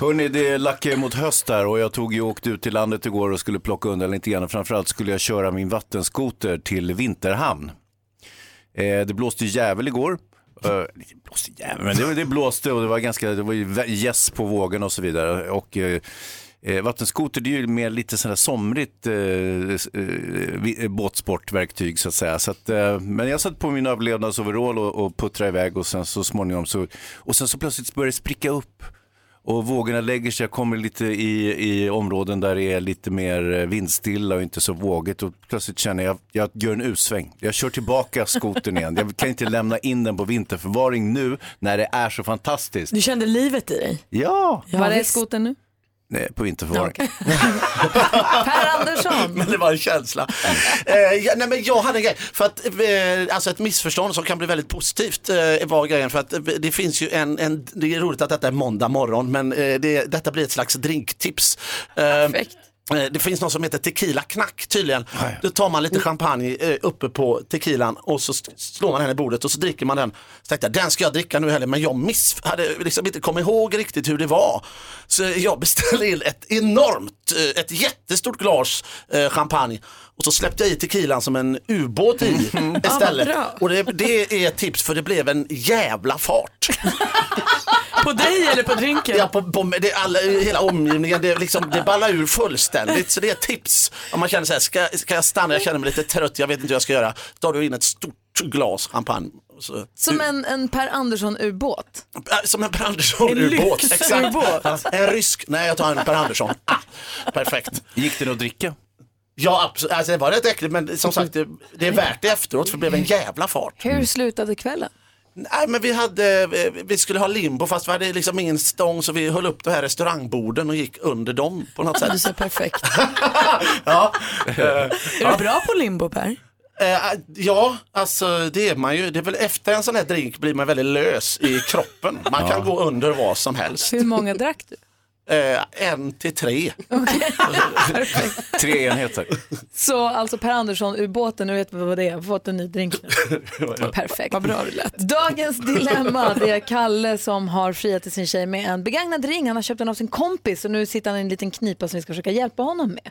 Hörni, det lackar mot höst här och jag tog ju och åkte ut till landet igår och skulle plocka undan lite grann. Framförallt skulle jag köra min vattenskoter till Vinterhamn. Eh, det blåste jävel igår. Eh, det blåste jävel, men det, det blåste och det var ganska, det var ju gäss på vågen och så vidare. Och, eh, eh, vattenskoter det är ju mer lite sådär somrigt eh, eh, båtsportverktyg så att säga. Så att, eh, men jag satt på min överlevnadsoverall och, och puttrade iväg och sen så småningom så, och sen så plötsligt började det spricka upp. Och vågorna lägger sig, jag kommer lite i, i områden där det är lite mer eh, vindstilla och inte så vågigt och plötsligt känner jag, jag gör en U-sväng. Jag kör tillbaka skotern igen. Jag kan inte lämna in den på vinterförvaring nu när det är så fantastiskt. Du kände livet i dig? Ja, Var är visst. skotern nu? Nej, på vinterförvaring. Per Andersson. Men det var en känsla. eh, ja, nej, men jag hade en grej, för att, eh, alltså ett missförstånd som kan bli väldigt positivt eh, var grejen för att eh, det finns ju en, en, det är roligt att detta är måndag morgon men eh, det, detta blir ett slags drinktips. Eh, Eh, Det finns något som heter tequila knack tydligen. Då tar man lite champagne eh, uppe på tequilan och så slår man den i bordet och så dricker man den. Så tänkte jag, den ska jag dricka nu heller men jag miss, hade liksom inte kommit ihåg riktigt hur det var. Så jag beställde in ett enormt, eh, ett jättestort glas eh, champagne och så släppte jag i tequilan som en ubåt i istället. bra. och det, det är ett tips för det blev en jävla fart. På dig eller på drinken? Ja, på, på, det är alla, hela omgivningen, det, är liksom, det ballar ur fullständigt. Så det är ett tips. Om man känner så här, ska, ska jag stanna, jag känner mig lite trött, jag vet inte hur jag ska göra. Tar du in ett stort glas champagne. Så, Som en, en Per Andersson-ubåt. Som en Per Andersson-ubåt. En Exakt. Ja, En rysk, nej jag tar en Per Andersson. Ah, perfekt. Gick det att dricka? Ja, absolut. Alltså, det var rätt äckligt men som sagt det, det är värt det efteråt för det blev en jävla fart. Hur slutade kvällen? Nej men vi hade, vi skulle ha limbo fast vi hade liksom ingen stång så vi höll upp de här restaurangborden och gick under dem på något sätt. Du ser perfekt. ja. Är du bra på limbo Per? Eh, ja, alltså det är man ju. Det är väl efter en sån här drink blir man väldigt lös i kroppen. Man kan gå under vad som helst. Hur många drack du? Eh, en till tre. Tre enheter. Så alltså Per Andersson-ubåten, nu vet vi vad det är, jag har fått en ny drink nu. Perfekt. Vad bra det lät. Dagens dilemma, det är Kalle som har friat till sin tjej med en begagnad ring. Han har köpt den av sin kompis och nu sitter han i en liten knipa som vi ska försöka hjälpa honom med.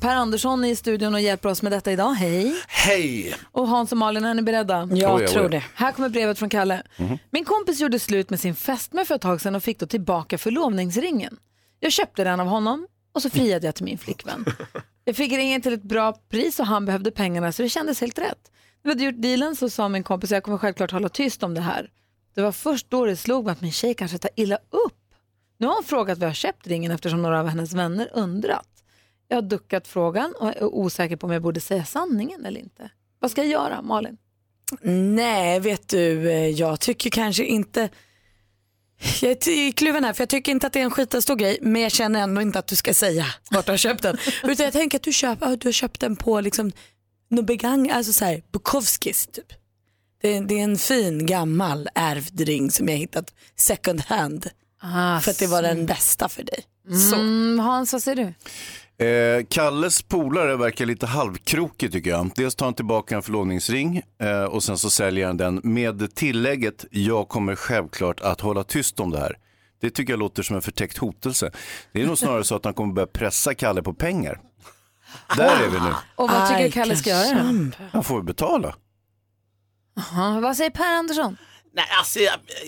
Per Andersson är i studion och hjälper oss med detta idag. Hej! Hej! Och Hans och Malin, är ni beredda? Jag Oj, oj, tror oj. det. Här kommer brevet från Kalle. Min kompis gjorde slut med sin fästmö för ett tag sedan och fick då tillbaka förlovningsringen. Jag köpte den av honom och så friade jag till min flickvän. Jag fick ringen till ett bra pris och han behövde pengarna så det kändes helt rätt. När vi hade gjort dealen så sa min kompis jag kommer självklart hålla tyst om det här. Det var först då det slog mig att min tjej kanske tar illa upp. Nu har hon frågat var jag köpt ringen eftersom några av hennes vänner undrat. Jag har duckat frågan och är osäker på om jag borde säga sanningen eller inte. Vad ska jag göra, Malin? Nej, vet du, eh, jag tycker kanske inte... Jag är kluven här för jag tycker inte att det är en skitstor grej men jag känner ändå inte att du ska säga vart du har köpt den. Utan jag tänker att du, köp, du har köpt den på liksom, något begang, alltså så här, Bukowskis typ. Det är, det är en fin gammal ärvd ring som jag hittat second hand. för att det var den bästa för dig. Mm, Hans, vad säger du? Eh, Kalles polare verkar lite halvkrokig tycker jag. Dels tar han tillbaka en förlovningsring eh, och sen så säljer han den med tillägget jag kommer självklart att hålla tyst om det här. Det tycker jag låter som en förtäckt hotelse. Det är nog snarare så att han kommer börja pressa Kalle på pengar. Där är vi nu. Och vad tycker Aj, Kalle ska göra då? Han får betala. Aha, vad säger Per Andersson? Nej, alltså,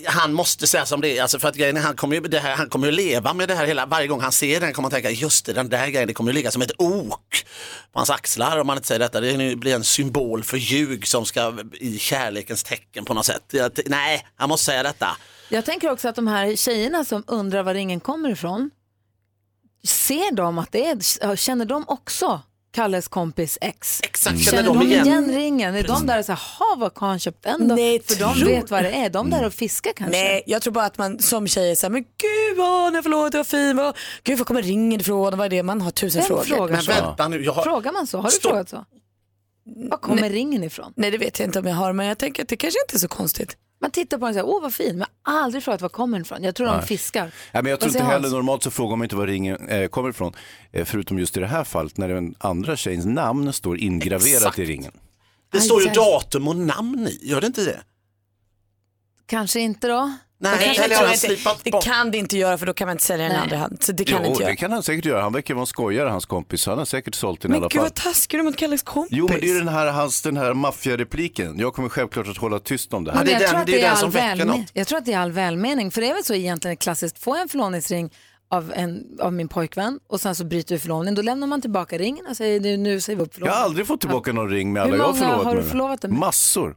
han måste säga som det är, alltså, för att grejen är, han kommer ju det här, han kommer ju leva med det här hela, varje gång han ser den kommer han tänka, just det, den där grejen, det kommer ju ligga som ett ok på hans axlar om man inte säger detta. Det blir en symbol för ljug som ska i kärlekens tecken på något sätt. Jag, nej, han måste säga detta. Jag tänker också att de här tjejerna som undrar var ringen kommer ifrån, ser de att det är, känner de också Kalles kompis ex? Exakt, Känner de igen, ringen? Är de där och säger, ha vad har han köpt den då? Nej, För de tror- vet vad det är, de där och fiskar kanske. Nej, jag tror bara att man som tjej är såhär, men gud vad, nej förlåt, det var fin, vad, gud var kommer ringen ifrån, vad är det, man har tusen Vem frågor. frågar Men så? vänta nu, jag har, Frågar man så? Har du Stopp. frågat så? Var kommer ringen ifrån? Nej det vet jag inte om jag har, men jag tänker att det kanske inte är så konstigt. Man tittar på den och säger, åh vad fin, men aldrig frågat var kommer den ifrån. Jag tror de fiskar. Ja, men jag tror inte heller, normalt så frågar man inte var ringen eh, kommer ifrån. Eh, förutom just i det här fallet när den andra tjejens namn står ingraverat Exakt. i ringen. det står ju datum och namn i, gör det inte det? Kanske inte då? Nej, Nej, eller det, har han jag slipat det bort? kan det inte göra för då kan man inte sälja den i andra hand. Så det kan Jo, inte det göra. kan han säkert göra. Han verkar vara en skojare, hans kompis. Han har säkert sålt den i Men alla gud fall. vad taskig du mot Kalles kompis. Jo, men det är ju den här, hans, den här maffiarepliken. Jag kommer självklart att hålla tyst om det här. Ja, det är jag, den- tror att det är det den all som väcker välme- något. jag tror att det är all välmening, för det är väl så egentligen klassiskt, får jag en förlovningsring av, en, av min pojkvän och sen så bryter vi förlovningen. Då lämnar man tillbaka ringen och säger "Nu- säger vi upp Jag förlovningen. har aldrig fått tillbaka någon ring med Hur alla jag har förlovat har du mig förlovat med? Massor.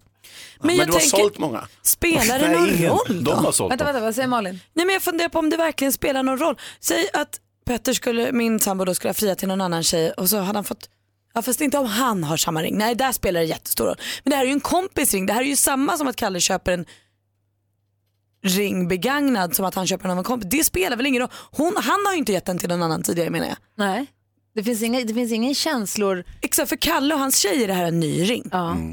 Men, jag tänker, många? Spelar det någon ingen. roll då? De har sålt Vänta, vänta, vad säger Malin? Nej men jag funderar på om det verkligen spelar någon roll. Säg att Petter skulle, min sambo då skulle ha friat till någon annan tjej och så hade han fått Ja fast inte om han har samma ring. Nej där spelar det jättestor roll. Men det här är ju en kompis ring. Det här är ju samma som att Kalle köper en ring begagnad som att han köper den av en kompis. Det spelar väl ingen roll. Hon, han har ju inte gett den till någon annan tidigare menar jag. Nej. Det finns, inga, det finns ingen känslor. Exakt för Kalle och hans tjej är det här en ny ring.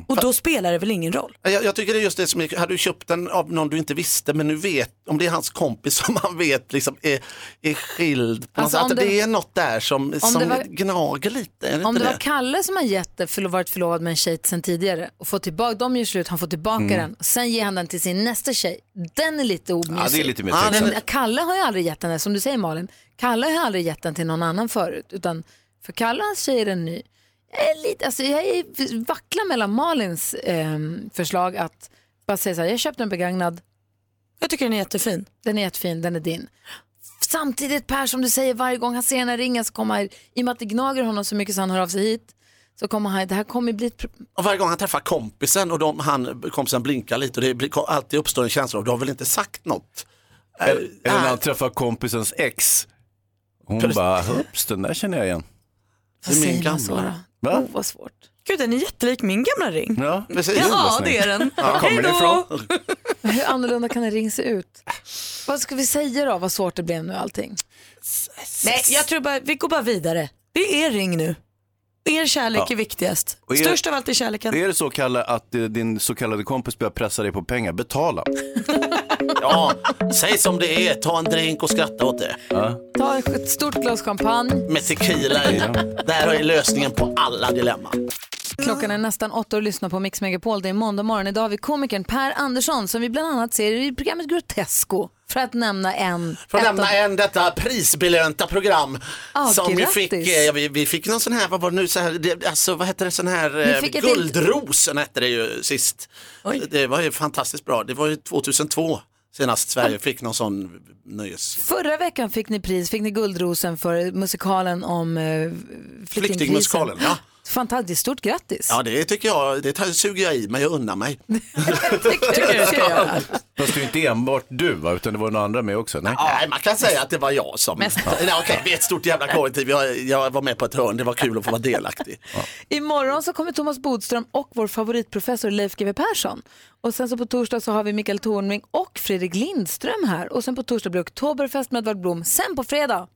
Och då spelar det väl ingen roll. Jag, jag tycker det är just det som, är- hade du köpt den av någon du inte visste men nu vet, om det är hans kompis som man vet liksom är, är skild. Alltså, att det- det, är något där som, som var- gnager lite. Är det Om det det? var Kalle som har gett det, för varit förlovad med en tjej sen tidigare och fått tillbaka, de gör slut, han får tillbaka Mm. den. Sen ger han den till sin nästa tjej. Den är lite omysig. Ja, det är lite mer Men tveksamt. Kalle har ju aldrig gett den, som du säger Malin, Kalle har aldrig gett den till någon annan förut. Utan för Kalle och hans tjej är den ny. Jag, är lite, alltså, jag är, vacklar mellan Malins ehm, förslag att bara säga så här, jag köpte en begagnad. Jag tycker den är jättefin. Den är jättefin, den är din. Samtidigt Per, som du säger, varje gång han ser den här ringen så kommer han, i och med att det gnager honom så mycket så han hör av sig hit, så kommer han, det här kommer ju bli ett pro- Och varje gång han träffar kompisen och de, han, kompisen blinkar lite och det blir, alltid uppstår en känsla av du har väl inte sagt något? Eller Äh, när äh, han träffar kompisens ex. Hon bara, hups, den där känner jag igen. Vad Det är min säger man så gamla. då? Va? Oh, vad svårt. Gud den är jättelik min gamla ring. Ja, precis. Ja det är den. Var kommer det ifrån? Hur annorlunda kan en ring se ut? Vad ska vi säga då? Vad svårt det blev nu allting. Nej jag tror bara, vi går bara vidare. Det är ring nu. Er kärlek Ja. är viktigast. Och är- Störst av allt är kärleken. Är det så Kalle att eh, din så kallade kompis börjar pressa dig på pengar, betala. Ja, säg som det är, ta en drink och skratta åt det. Ja. Ta ett stort glas champagne. Med tequila i. Där är lösningen på alla dilemman. Klockan är nästan åtta och lyssnar på Mix Megapol. Det är måndag morgon. Idag har vi komikern Per Andersson som vi bland annat ser i programmet Grotesco. För att nämna en. För att nämna en detta prisbelönta program Ah, som vi fick, eh, vi, vi fick någon sån här, vad var det nu, så här, det, alltså vad hette det, sån här, eh, Guldrosen hette det ju sist. Det var ju fantastiskt bra, det var ju 2002 senast Sverige fick någon sån nöjes... Förra veckan fick ni pris, fick ni Guldrosen för musikalen om eh, flyktingkrisen. Flyktingmusikalen, ja. Fantastiskt, stort grattis. Ja det tycker jag, det suger jag i men jag unnar mig. tycker du ska göra. Fast det är inte enbart du va, utan det var några andra med också. Nej. Nej, man kan säga att det var jag som... Nej, okej, vi är ett stort jävla kollektiv. Jag, jag var med på ett hörn, det var kul att få vara delaktig. Imorgon så kommer Thomas Bodström och vår favoritprofessor Leif GW Persson. Och sen så på torsdag så har vi Mikael Tornving och Fredrik Lindström här. Och sen på torsdag blir det Oktoberfest med Edvard Blom. Sen på fredag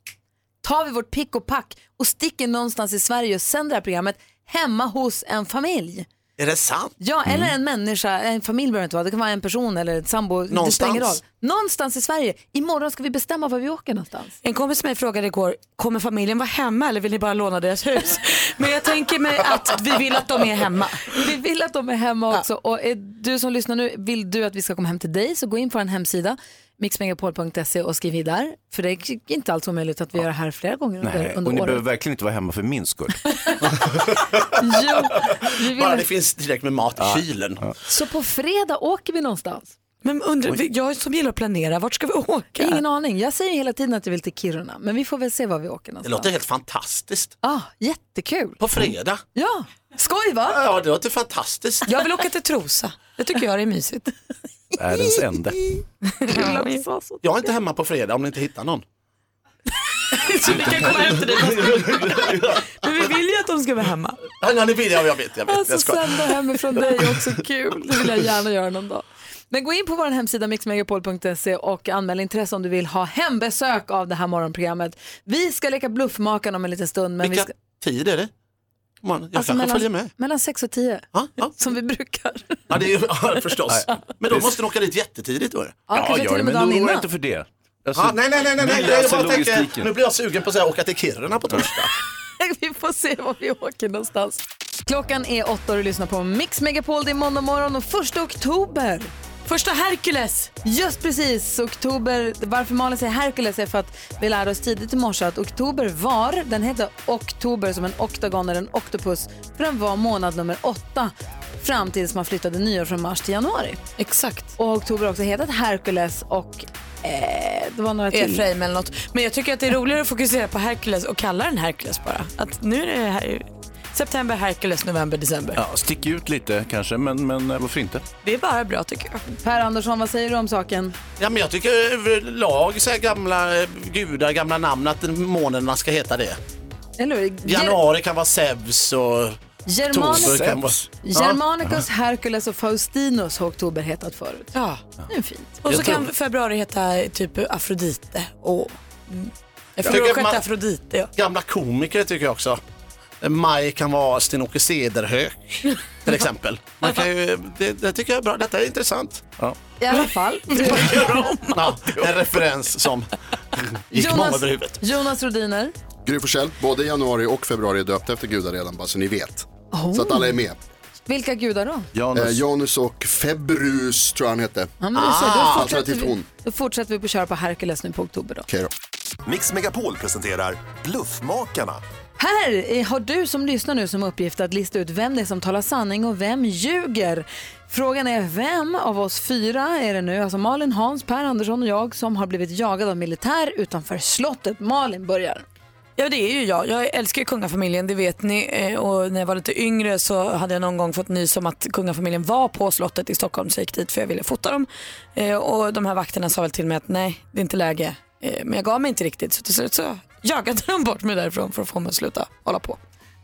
tar vi vårt pick och pack och sticker någonstans i Sverige och sänder det här programmet hemma hos en familj. Är det sant? Ja, eller en människa, en familj behöver det inte vara, det kan vara en person eller ett sambo, det Någonstans. spelar ingen roll. Någonstans i Sverige. Imorgon ska vi bestämma var vi åker någonstans. En kompis med mig frågade igår, kommer familjen vara hemma eller vill ni bara låna deras hus? Men jag tänker mig att vi vill att de är hemma. Vi vill att de är hemma också. Och är du som lyssnar nu, vill du att vi ska komma hem till dig så gå in på en hemsida, mixmegapol.se och skriv i där. För det är inte alls omöjligt att vi gör det här flera gånger under, Nej, och ni året. behöver verkligen inte vara hemma för min skull. Jo, vi vill... Bara det finns tillräckligt med mat i kylen. Så på fredag åker vi någonstans. Men undrar, jag som gillar att planera, vart ska vi åka? Ingen aning. Jag säger hela tiden att jag vill till Kiruna, men vi får väl se var vi åker Det någonstans. låter helt fantastiskt. Ah, jättekul. På fredag. Ja, skoj va? Ja, det låter fantastiskt. Jag vill åka till Trosa. Det tycker jag är mysigt. Världens ände. Jag är inte hemma på fredag om ni inte hittar någon. Så vi kan komma hem till dig. Men vi vill ju att de ska vara hemma. Ja, ja, ni vill, jag, jag vet, jag vet. Alltså jag skojar. sända hemifrån dig är också kul. Det vill jag gärna göra någon dag. Men gå in på vår hemsida mixmegapol.se och anmäl intresse om du vill ha hembesök av det här morgonprogrammet. Vi ska leka bluffmakaren om en liten stund. Men Vilka vi ska, tid är det? Man, jag alltså kanske mellan, följer med. mellan 6 och 10, Ja, ja. som vi brukar. Ja, det är ja, förstås. Men då måste ni åka dit jättetidigt då. Ja, kanske till och med dagen innan. inte för det. Alltså, Ja, nej, nej, nej, nej, nej. löser Jag bara tänker, nu blir jag sugen på att säga, åka till Kiruna på torsdag. vi får se var vi åker någonstans. Klockan är åtta och du lyssnar på Mix Megapol. Det är måndag morgon och första oktober. Första Hercules. Just precis, oktober. Varför Malin säger Hercules är för att vi lärde oss tidigt i morse att oktober var, den heter oktober som en oktagon eller en oktopus, för den var månad nummer åtta fram tills man flyttade nyår från mars till januari. Exakt. Och oktober har också hetat Hercules och det var några till. Efraim eller något. Men jag tycker att det är roligare att fokusera på Hercules och kalla den Hercules bara. Att nu är det här, september, Hercules, november, december. Ja, stick ut lite kanske, men, men eh, varför inte? Det är bara bra tycker jag. Per Andersson, vad säger du om saken? Ja, men jag tycker överlag så här gamla eh, gudar, gamla namn, att månaderna ska heta det. Eller hur? Januari kan vara Zeus och Germanicus, vara... Germanicus, Hercules och Faustinus har oktober hetat förut. Ja. Det är fint. Och så Jag kan februari heta typ Afrodite och. Jag tycker sjätte man- Afrodite. Ja. Gamla komiker tycker jag också. Maj kan vara Sten-Åke Cederhök till exempel. Man kan ju, det, det tycker jag är bra. Detta är intressant. Ja. I alla fall. Ja, en referens som gick många över huvudet. Jonas Rodiner. Gry Forssell, både januari och februari är döpta efter gudar redan, bara så ni vet. Oh. Så att alla är med. Vilka gudar då? Janus. Eh, Janus och Februs tror jag han hette. Ja, men du ser, då, fortsätter Alternativt vi, hon. då fortsätter vi på att köra på Hercules nu på oktober då. Okej då. Mix Megapol presenterar Bluffmakarna. Här eh, har du som lyssnar nu som uppgift att lista ut vem det är som talar sanning och vem ljuger. Frågan är vem av oss fyra är det nu, alltså Malin, Hans, Per Andersson och jag som har blivit jagad av militär utanför slottet. Malin börjar. Ja det är ju jag. Jag älskar ju kungafamiljen, det vet ni. Eh, och när jag var lite yngre så hade jag någon gång fått nys om att kungafamiljen var på slottet i Stockholm så jag gick dit för jag ville fota dem. Eh, och de här vakterna sa väl till mig att nej, det är inte läge. Men jag gav mig inte riktigt så till slut så jagade de bort mig därifrån för att få mig att sluta hålla på.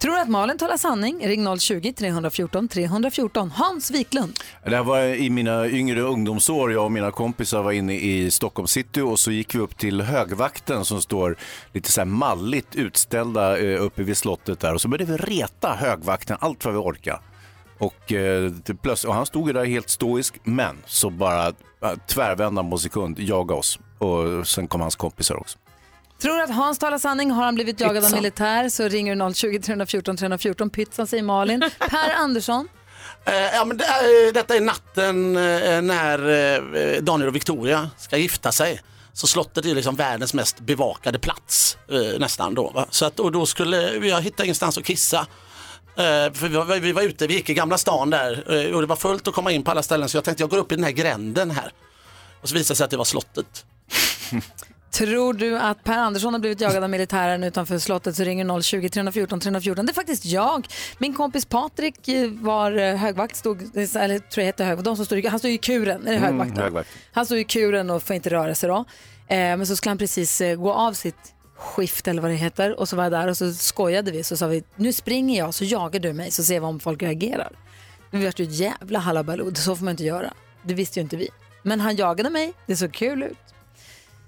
Tror du att Malin talar sanning? Ring 020-314 314. Hans Wiklund. Det här var i mina yngre ungdomsår. Jag och mina kompisar var inne i Stockholm city och så gick vi upp till högvakten som står lite så här malligt utställda eh, uppe vid slottet där och så började vi reta högvakten allt vad vi orkade. Och, eh, plötsligt, och han stod ju där helt stoisk, men så bara eh, tvärvände han på sekund, jaga oss. Och sen kom hans kompisar också. Tror du att Hans talar sanning? Har han blivit jagad av militär så ringer du 020-314 314. Pytsan säger Malin. Per Andersson. Eh, ja, men det är, detta är natten eh, när eh, Daniel och Victoria ska gifta sig. Så slottet är liksom världens mest bevakade plats eh, nästan då. Va? Så att, och då skulle vi hitta ingenstans att kissa. Eh, för vi var, vi var ute, vi gick i Gamla stan där eh, och det var fullt att komma in på alla ställen så jag tänkte jag går upp i den här gränden här. Och så visade det sig att det var slottet. Tror du att Per Andersson har blivit jagad av militären utanför slottet så ringer 020-314 314. Det är faktiskt jag. Min kompis Patrik eh, var eh, högvakt, stod, eller tror jag heter högvakt, de som stod, han stod i kuren, är det högvakten? högvakt. Han stod i kuren och får inte röra sig då. Eh, men så skulle han precis eh, gå av sitt skift eller vad det heter och så var jag där och så skojade vi så sa vi nu springer jag så jagar du mig så ser vi om folk reagerar. Det vart ju ett jävla halabaloo, så får man inte göra. Det visste ju inte vi. Men han jagade mig, det såg kul ut.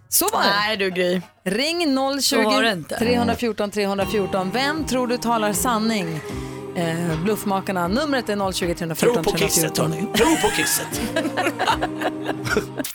Så var det. Nej du Gry. Ring Så var det 020 inte. 314 314. Vem tror du talar sanning? Eh, bluffmakarna. Numret är 020 314 Tro på kisset 314. hörni, tro på kisset.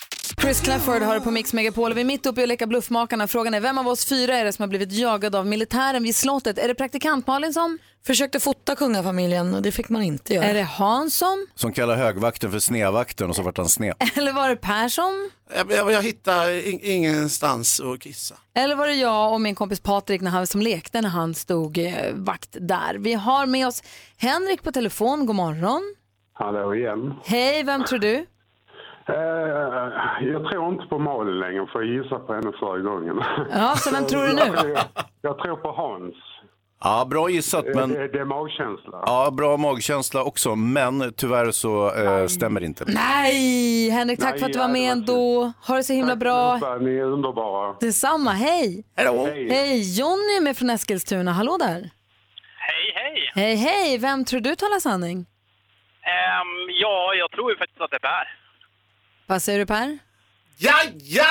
Chris Clafford har det på Mix Megapol. Vi är mitt uppe i att leka Bluffmakarna. Frågan är vem av oss fyra är det som har blivit jagad av militären vid slottet? Är det praktikant Malin som? Försökte fota kungafamiljen och det fick man inte göra. Är det Hans som? Som kallar högvakten för snedvakten och så vart han sned. Eller var det Per som? Jag, jag, jag hittar in, ingenstans att kissa. Eller var det jag och min kompis Patrik när han, som lekte när han stod eh, vakt där? Vi har med oss Henrik på telefon. God morgon. Hallå igen. Hej, vem tror du? Eh, jag tror inte på Malin längre för jag gissade på henne förra gången. Ja, så vem tror du nu? Jag, tror- jag tror på Hans. Ja, bra gissat. Men... Det, det är magkänsla. Ja, bra magkänsla också, men tyvärr så eh, stämmer det inte. Nej, Henrik, tack Nej, för att du var med var ändå. Ha det så himla bra. allihopa, Ni är underbara. Detsamma, hej. Hallå. Hej, Jonny är med från Eskilstuna. Hallå där. Hej, hej! Hej, hej. Vem tror du talar sanning? Ehm, ja, jag tror ju faktiskt att det är Per. Vad säger du Per? Jajamän!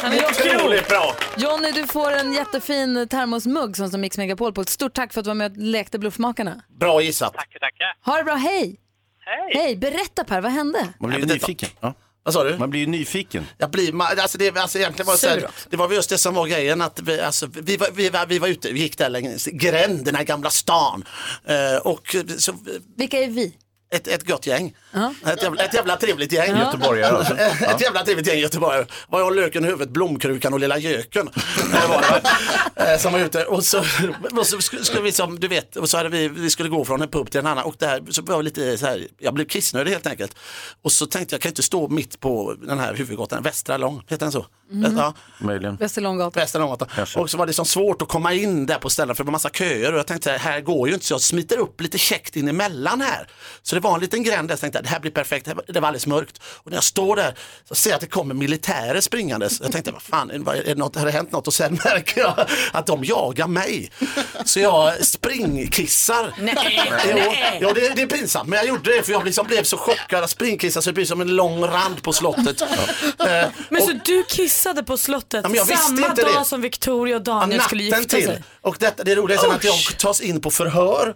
Han är Otroligt bra! Jonny, du får en jättefin termosmugg som som Mix Megapol på. Ett stort tack för att du var med och lekte Bluffmakarna. Bra gissat. Tackar, tackar. Ha det bra, hej. Hej. Hej, berätta Per, vad hände? Man blir ju nyfiken. Ja. Vad sa du? Man blir ju nyfiken. Jag blir, ma- alltså det, alltså egentligen var det, så Sur här, det var just det som var grejen att vi, alltså, vi, var, vi, var, vi var ute, vi gick där längs gränderna i Gamla stan. Eh, och så, Vilka är vi? Ett, ett gott gäng. Ja. Ett, jävla, ett jävla trevligt gäng. Ja. Göteborgare alltså. ett jävla trevligt gäng göteborgare. Var jag löken i huvudet, blomkrukan och lilla göken. Eh, var som var ute. Och så, och så skulle, vi som du vet, och så hade vi, vi skulle gå från en pub till en annan och där så var jag lite så här, jag blev kissnödig helt enkelt. Och så tänkte jag, jag kan inte stå mitt på den här huvudgatan, Västra Lång, heter den så? Mm. Ja. Möjligen. Västerlånggatan. Västra Långgatan. Kanske. Och så var det så svårt att komma in där på ställen för det var massa köer och jag tänkte här går ju inte så jag smiter upp lite käckt in emellan här. Så det var en liten gränd där jag tänkte det här blir perfekt, det var- alldeles mörkt. Och när jag står där så ser jag att det kommer militärer springandes. Jag tänkte vad fan, är det något, har det hänt något? Och sen märker jag att de jagar mig. Så jag springkissar. Nej. Jo, Nej. ja, det, det är pinsamt men jag gjorde det för jag liksom blev så chockad att springkissa så det blir som en lång rand på slottet. Eh, Men och- så du kissade på slottet Ja, samma dag det. som Victoria och Daniel Ja, skulle gifta till. sig? Och detta, det roliga är att jag tas in på förhör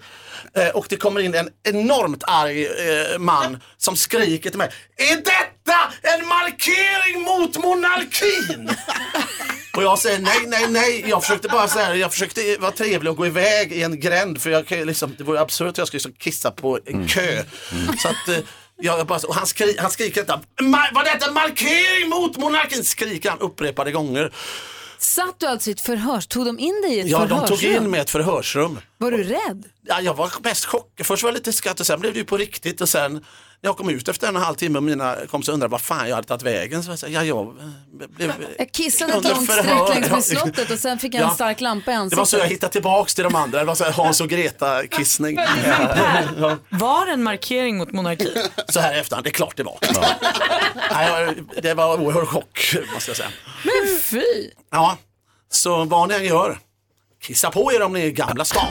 och det kommer in en enormt arg eh, man som skriker till mig. Är detta en markering mot monarkin? Och jag säger nej, nej, nej. Jag försökte bara så här, jag försökte vara trevlig och gå iväg i en gränd för jag, liksom, det vore absurt att jag skulle liksom kissa på en kö. Så att, eh, jag bara, och han, skri, han skriker detta, "Ma- var detta en markering mot monarkin? Skriker han upprepade gånger. Satt du alltså i ett förhör? Tog de in dig i ett Ja, de förhörsrum? tog in mig i ett förhörsrum. Var du rädd? Ja, jag var mest chockad. Först var jag lite skratt och sen blev det ju på riktigt och sen jag kom ut efter en och en halv timme och mina kompisar undrade vad fan jag hade tagit vägen så jag sa, ja, jag blev Jag kissade ett långt förhör. streck längs med slottet och sen fick jag en Ja. stark lampa i Det ansiktet. var så jag hittade tillbaks till de andra. Det var så här Hans och Greta-kissning. Ja. Var det en markering mot monarkin? Så här i efterhand, det är klart det var. Nej, det var oerhörd chock måste jag säga. Men fy! Ja, så vad ni än gör, kissa på er om ni är i Gamla stan.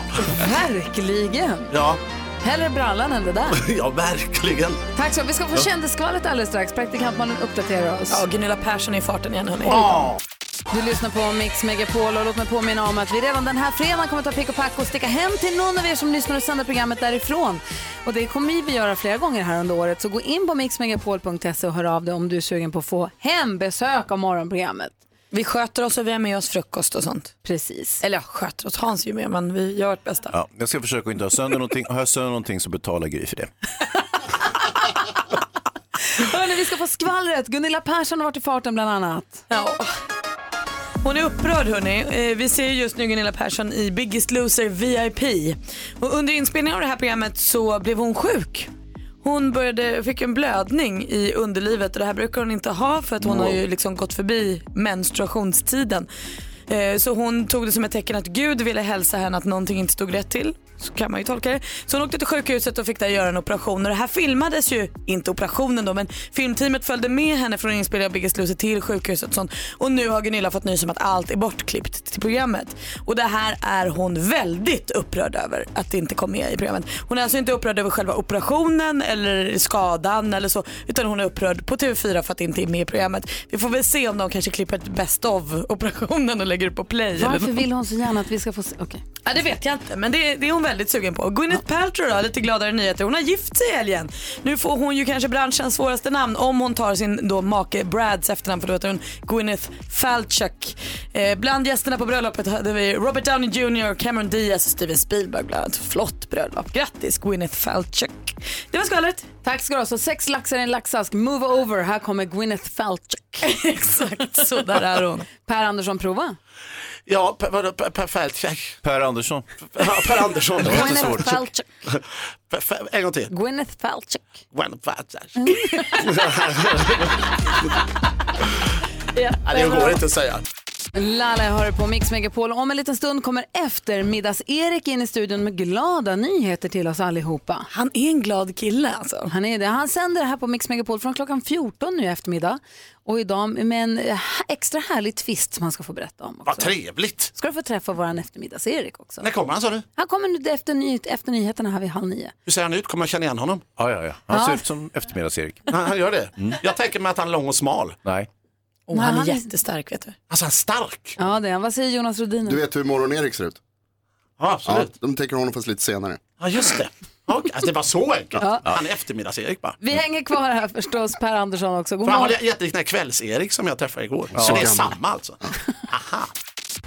Verkligen. Ja, Hellre brallan än det där. ja verkligen. Tack så Vi ska få Ja. kändisskvallret alldeles strax. Praktikant Malin uppdaterar oss. Ja, Gunilla Persson är i farten igen hörni. Du lyssnar på Mix Megapol och låt mig påminna om att vi redan den här fredagen kommer ta pick och pack och sticka hem till någon av er som lyssnar och sänder programmet därifrån. Och det kommer vi göra flera gånger här under året. Så gå in på mixmegapol.se och hör av dig om du är sugen på att få hembesök av morgonprogrammet. Vi sköter oss och vi har med oss frukost och sånt. Precis. Eller ja, sköter oss, Hans är ju med men vi gör vårt bästa. Ja, jag ska försöka att inte ha sönder någonting. Har jag sönder någonting så betalar Gry för det. Hörrni, vi ska få skvallret. Gunilla Persson har varit i farten bland annat. Ja. Hon är upprörd hörni. Eh, Vi ser just nu Gunilla Persson i Biggest Loser VIP. Och under inspelningen av det här programmet så blev hon sjuk. Hon började, fick en blödning i underlivet och det här brukar hon inte ha för att hon har ju liksom gått förbi menstruationstiden. Eh, Så hon tog det som ett tecken att Gud ville hälsa henne att någonting inte stod rätt till. Så kan man ju tolka det. Så hon åkte till sjukhuset och fick där göra en operation. Och det här filmades ju, inte operationen då, men filmteamet följde med henne från inspelningen av Biggest Loser till sjukhuset och sånt. Och nu har Gunilla fått nys om att allt är bortklippt till programmet. Och det här är hon väldigt upprörd över att det inte kom med i programmet. Hon är alltså inte upprörd över själva operationen eller skadan eller så, utan hon är upprörd på TV4 för att det inte är med i programmet. Vi får väl se om de kanske klipper ett best of operationen och lägger upp på play. Varför vill hon så gärna att vi ska få se? Okej. Ja, det vet jag inte, men det, det är hon väldigt sugen på. Gwyneth Paltrow då, lite gladare nyheter. Hon har gift sig i helgen. Nu får hon ju kanske branschens svåraste namn om hon tar sin då make Brads efternamn för då heter hon Gwyneth Falchuk. Eh, bland gästerna på bröllopet hade vi Robert Downey Jr, Cameron Diaz och Steven Spielberg bland annat. Flott bröllop. Grattis Gwyneth Falchuk. Det var skvallret. Tack ska du ha. Så sex laxar i en laxask. Move over. Här kommer Gwyneth Falchuk. Exakt, så där är hon. Per Andersson, prova. Ja, per, vadå, per, per, per, Per Andersson. Ja, per Andersson. Det var inte Gwyneth svårt. Falchuk. Per- per- En gång till. Gwyneth Falchuk. Gwyneth Paltrow. Ja, det går inte att säga. Lala har det på Mix Megapol. Om en liten stund kommer eftermiddags-Erik in i studion med glada nyheter till oss allihopa. Han är en glad kille alltså. Han är det. Han sänder det här på Mix Megapol från klockan 14 nu i eftermiddag. Och idag med en extra härlig twist som han ska få berätta om. Vad trevligt. Ska du få träffa våran eftermiddags-Erik också. När kommer han sa du? Han kommer nu efter, ny, efter nyheterna här vid halv nio. Hur ser han ut? Kommer jag känna igen honom? Ja, ja, ja. Han Ja. ser ut som eftermiddags-Erik. Han, han gör det? Jag tänker mig att han är lång och smal. Nej. Oh, Nej, han är han är- jättestark vet du. Alltså han är stark. Ja, det är han. Vad säger Jonas Rhodin? Du vet hur Morgon-Erik ser ut? Ja, Ja, absolut. de tänker honom fast lite senare. Ja, just det. Okej, alltså, det var så enkelt. Ja. Han är eftermiddags-Erik bara. Vi hänger kvar här förstås, Per Andersson också. God För han var jättelik den kvälls-Erik som jag träffade igår. Ja. så det är samma alltså. Aha.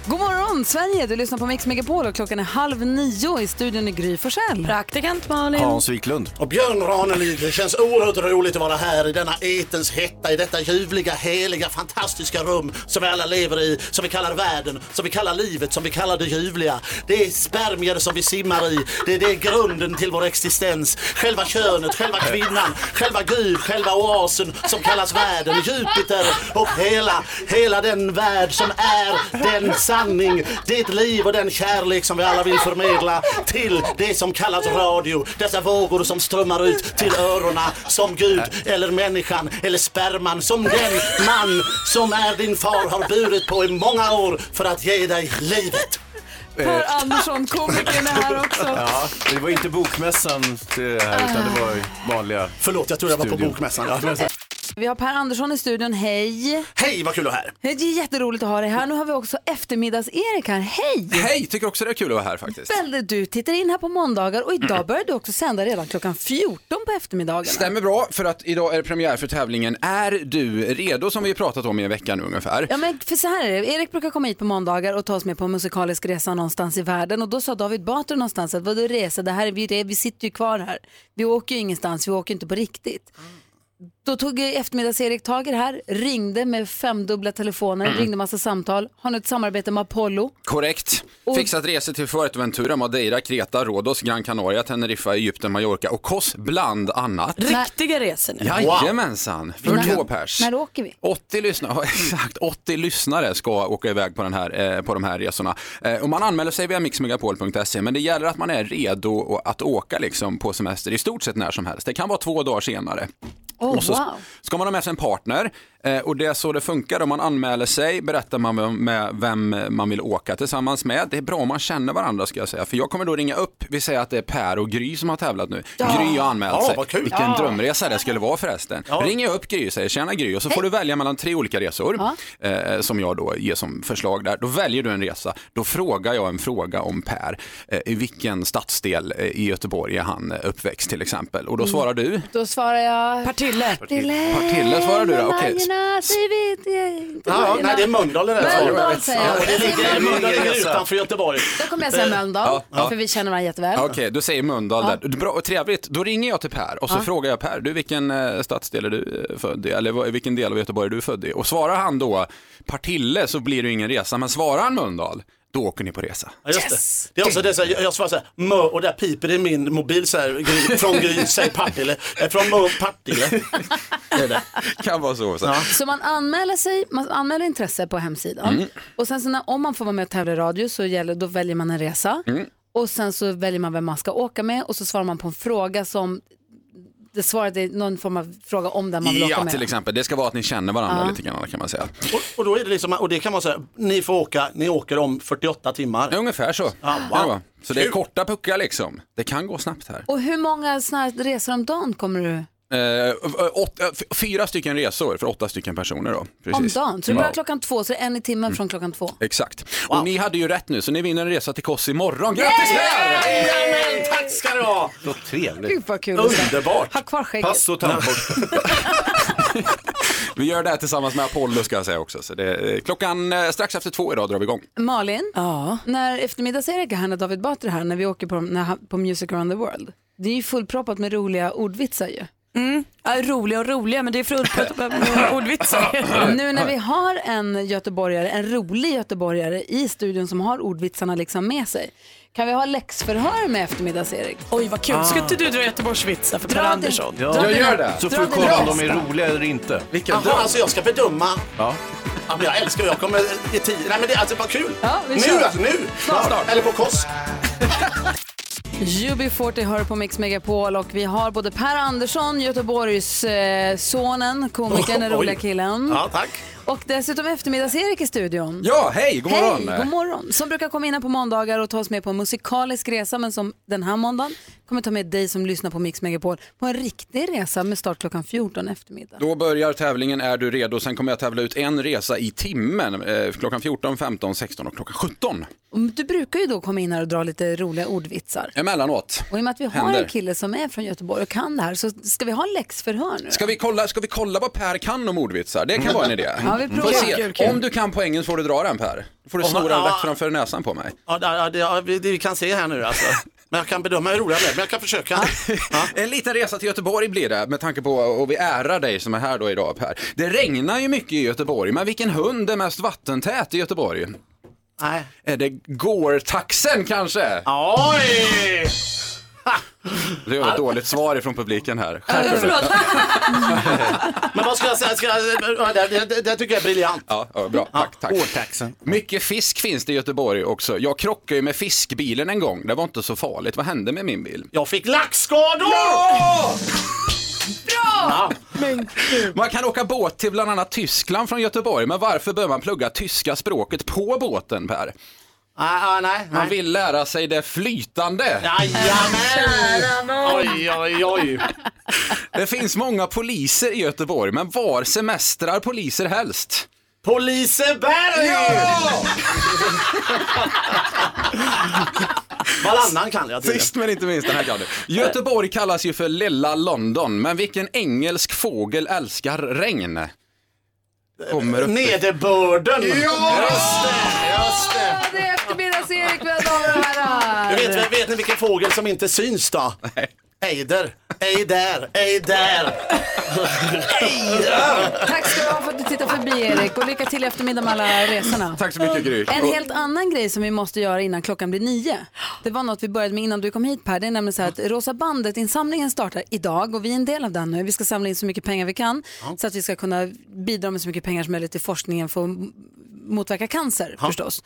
God morgon Sverige, du lyssnar på Mix Megapol och klockan är halv nio i studion i Gry Forssell. Praktikant Malin. Hans Wiklund. Och Björn Ranelid, det känns oerhört roligt att vara här i denna etens hetta, i detta ljuvliga, heliga, fantastiska rum som vi alla lever i, som vi kallar världen, som vi kallar livet, som vi kallar det ljuvliga. Det är spermier som vi simmar i, det är, det är grunden till vår existens. Själva könet, själva kvinnan, själva Gud, själva oasen som kallas världen, Jupiter och hela, hela den värld som är den sanning, det liv och den kärlek som vi alla vill förmedla till det som kallas radio. Dessa vågor som strömmar ut till öronen som Gud eller människan eller sperman som den man som är din far har burit på i många år för att ge dig livet. Per Andersson, komikern är här också. Ja, det var inte bokmässan det här, utan det var vanliga Förlåt, jag tror jag var på bokmässan. Vi har Per Andersson i studion, hej. Hej, vad kul att vara här. Det är jätteroligt att ha dig här. Nu har vi också eftermiddags-Erik här, hej. Hej, tycker också det är kul att vara här faktiskt. Väldigt, du tittar in här på måndagar och idag börjar du också sända redan klockan 14 på eftermiddagen. Stämmer bra, för att idag är det premiär för tävlingen Är du redo? Som vi har pratat om i en vecka nu ungefär. Ja men för så här är det, Erik brukar komma hit på måndagar och ta oss med på en musikalisk resa någonstans i världen och då sa David Batra någonstans att vadå resa, det här är vi, vi sitter ju kvar här. Vi åker ju ingenstans, vi åker inte på riktigt. Då tog eftermiddags-Erik tag i det här, ringde med femdubbla telefoner, Mm. ringde massa samtal, har nu ett samarbete med Apollo. Korrekt. Och- Fixat resor till Fuerteventura, Madeira, Kreta, Rhodos, Gran Canaria, Teneriffa, Egypten, Mallorca och Kos bland annat. Riktiga resor nu. Jajamensan, för När- två pers. När åker vi? 80 lyssnare, exakt, 80 lyssnare ska åka iväg på, den här, eh, på de här resorna. Eh, och man anmäler sig via mixmegapol.se men det gäller att man är redo att åka liksom på semester i stort sett när som helst. Det kan vara två dagar senare. Oh, och så wow. ska man ha med sig en partner och det är så det funkar. Om man anmäler sig berättar man med vem man vill åka tillsammans med. Det är bra om man känner varandra ska jag säga. För jag kommer då ringa upp, vi säger att det är Per och Gry som har tävlat nu. Ja. Gry har anmält Ja, sig. vad kul. Vilken Ja. drömresa det skulle vara förresten. Ja. Ringer jag upp Gry och säger tjena Gry och så får du välja mellan tre olika resor eh, som jag då ger som förslag där. Då väljer du en resa. Då frågar jag en fråga om Per. Eh, I vilken stadsdel eh, i Göteborg är han eh, uppväxt till exempel? Och då Mm. svarar du? Då svarar jag Partille. Partille. Partille svarar du då? Okej. Vargarna, säg vet jag inte Ja, nej, det är Mölndal det där. Mölndal säger jag. Ja, det ligger, Mölndal utanför Göteborg. Då kommer jag säga Mölndal, för vi känner varandra jätteväl. Okej, du säger Mölndal där. Bra och trevligt. Då ringer jag till Per och så Ja. frågar jag Per, du vilken eh, stadsdel är du eh, född i? Eller vilken del av Göteborg är du född i? Och svarar han då Partille så blir det ingen resa, men svarar han Mölndal, då åker ni på resa. Ja, just det. det är också det, så här, jag, jag svarar så här, mö, och där piper det i min mobil så här, Gry- från Gry, säg Partille, Eh, från Mö, Partille. Det är det. Kan vara så. så. Ja. Så man anmäler sig, man anmäler intresse på hemsidan Mm. och sen så när, om man får vara med och tävla i radio så gäller, då väljer man en resa Mm. och sen så väljer man vem man ska åka med och så svarar man på en fråga som det svaret är någon form av fråga om den man vill åka Ja, med. till exempel. Det ska vara att ni känner varandra Ja. lite grann kan man säga. Och, och då är det liksom, och det kan man säga, ni får åka, ni åker om 48 timmar. Ungefär så. Ja, wow. vara. Så det är Kul. korta puckar liksom. Det kan gå snabbt här. Och hur många såna här resor om dagen kommer du Eh, åt, eh, fyra stycken resor för åtta stycken personer då. Precis. om dagen? Så det börjar Ja. Mm. klockan två, så det är en i timmen från klockan två. Exakt. Och ni hade ju rätt nu, så ni vinner en resa till Kos imorgon. Grattis där! Jajamän, tack ska du ha! Så trevligt. Gud vad kul. Underbart! Ha kvar skägget. Pass och tandborste. Vi gör det här tillsammans med Apollo ska jag säga också. Så det är, klockan eh, strax efter två idag drar vi igång. Malin, när eftermiddags-Erik är här, när David Batra är här, när vi åker på, när, han- på Music around the world. Det är ju fullproppat med roliga ordvitsar ju. Mm. Ja, roliga och roliga, men det är med ordvitsar. Nu när vi har en göteborgare, en rolig göteborgare i studion som har ordvitsarna liksom med sig. Kan vi ha läxförhör med eftermiddags-Erik? Oj vad kul, ska inte du dra Göteborgsvitsar för Per Andersson? dra Jag gör det. Så får du kolla om de är roliga eller inte. Jaha, alltså jag ska bedöma. Ja. Ja, men jag älskar jag kommer ge tid. Nej men det alltså vad kul. Ja, vi nu alltså, nu. Snart. Eller på Kos. UB40 hör på Mix Megapol och vi har både Per Andersson, Göteborgs eh, sonen, komikern, den roliga killen. Ja, tack. Och dessutom eftermiddags-Erik i studion. Ja, hej, god morgon. Hej, god morgon. Som brukar komma in här på måndagar och ta oss med på en musikalisk resa, men som den här måndagen kommer ta med dig som lyssnar på Mix Megapol på en riktig resa med start klockan 14 eftermiddag. Då börjar tävlingen Är du redo? Sen kommer jag tävla ut en resa i timmen. Eh, klockan 14, 15, 16 och klockan 17. Och Du brukar ju då komma in här och dra lite roliga ordvitsar. Emellanåt. Och i och med att vi har Händer. en kille som är från Göteborg och kan det här så ska vi ha läxförhör nu. Ska vi, kolla, ska vi kolla vad Per kan om ordvitsar? Det kan vara en idé. Ja, Vi Får provar. se. Kul, kul. Om du kan poängen så får du dra den Per. Då får du Om sno man- den ja. rätt framför näsan på mig. Ja, det, ja, det, ja, det vi kan se här nu alltså. Men jag kan bedöma hur roligt det är, men jag kan försöka. En liten resa till Göteborg blir det med tanke på, och vi ärar dig som är här då idag Per. Det regnar ju mycket i Göteborg, men vilken hund är mest vattentät i Göteborg? Nej. Är det gårtaxen kanske? Oj! Det var ett dåligt svar ifrån publiken här. Men vad ska jag säga? Ska jag, ja, det, det, det, tycker jag är briljant. Ja, ja, bra. Tack, tack. Årtaxen. Mycket fisk finns det i Göteborg också. Jag krockade ju med fiskbilen en gång. Det var inte så farligt. Vad hände med min bil? Jag fick laxskador! Ja! Man kan åka båt till bland annat Tyskland från Göteborg, men varför bör man plugga tyska språket på båten Per? Nej, nej, nej. Man vill lära sig det flytande. Jajamän! Oj, oj, oj. Det finns många poliser i Göteborg, men var semestrar poliser helst? På Liseberg! Ja! Varannan kan jag tydligen. Sist men inte minst den här kan du. Göteborg kallas ju för lilla London, men vilken engelsk fågel älskar regn? Kommer upp. Nederbörden! Ja! Just det, just det. Det är eftermiddags-Erik, mina damer och herrar. Du vet, vet ni vilken fågel som inte syns då? Ejder. Ej där, ej där. Tack ska du ha för att du tittar förbi Erik och lycka till i eftermiddag med alla resorna. Tack så mycket Gry. En helt annan grej som vi måste göra innan klockan blir nio. Det var något vi började med innan du kom hit Per. Det är nämligen så här att Rosa bandet-insamlingen startar idag och vi är en del av den nu. Vi ska samla in så mycket pengar vi kan så att vi ska kunna bidra med så mycket pengar som möjligt till forskningen för att motverka cancer förstås.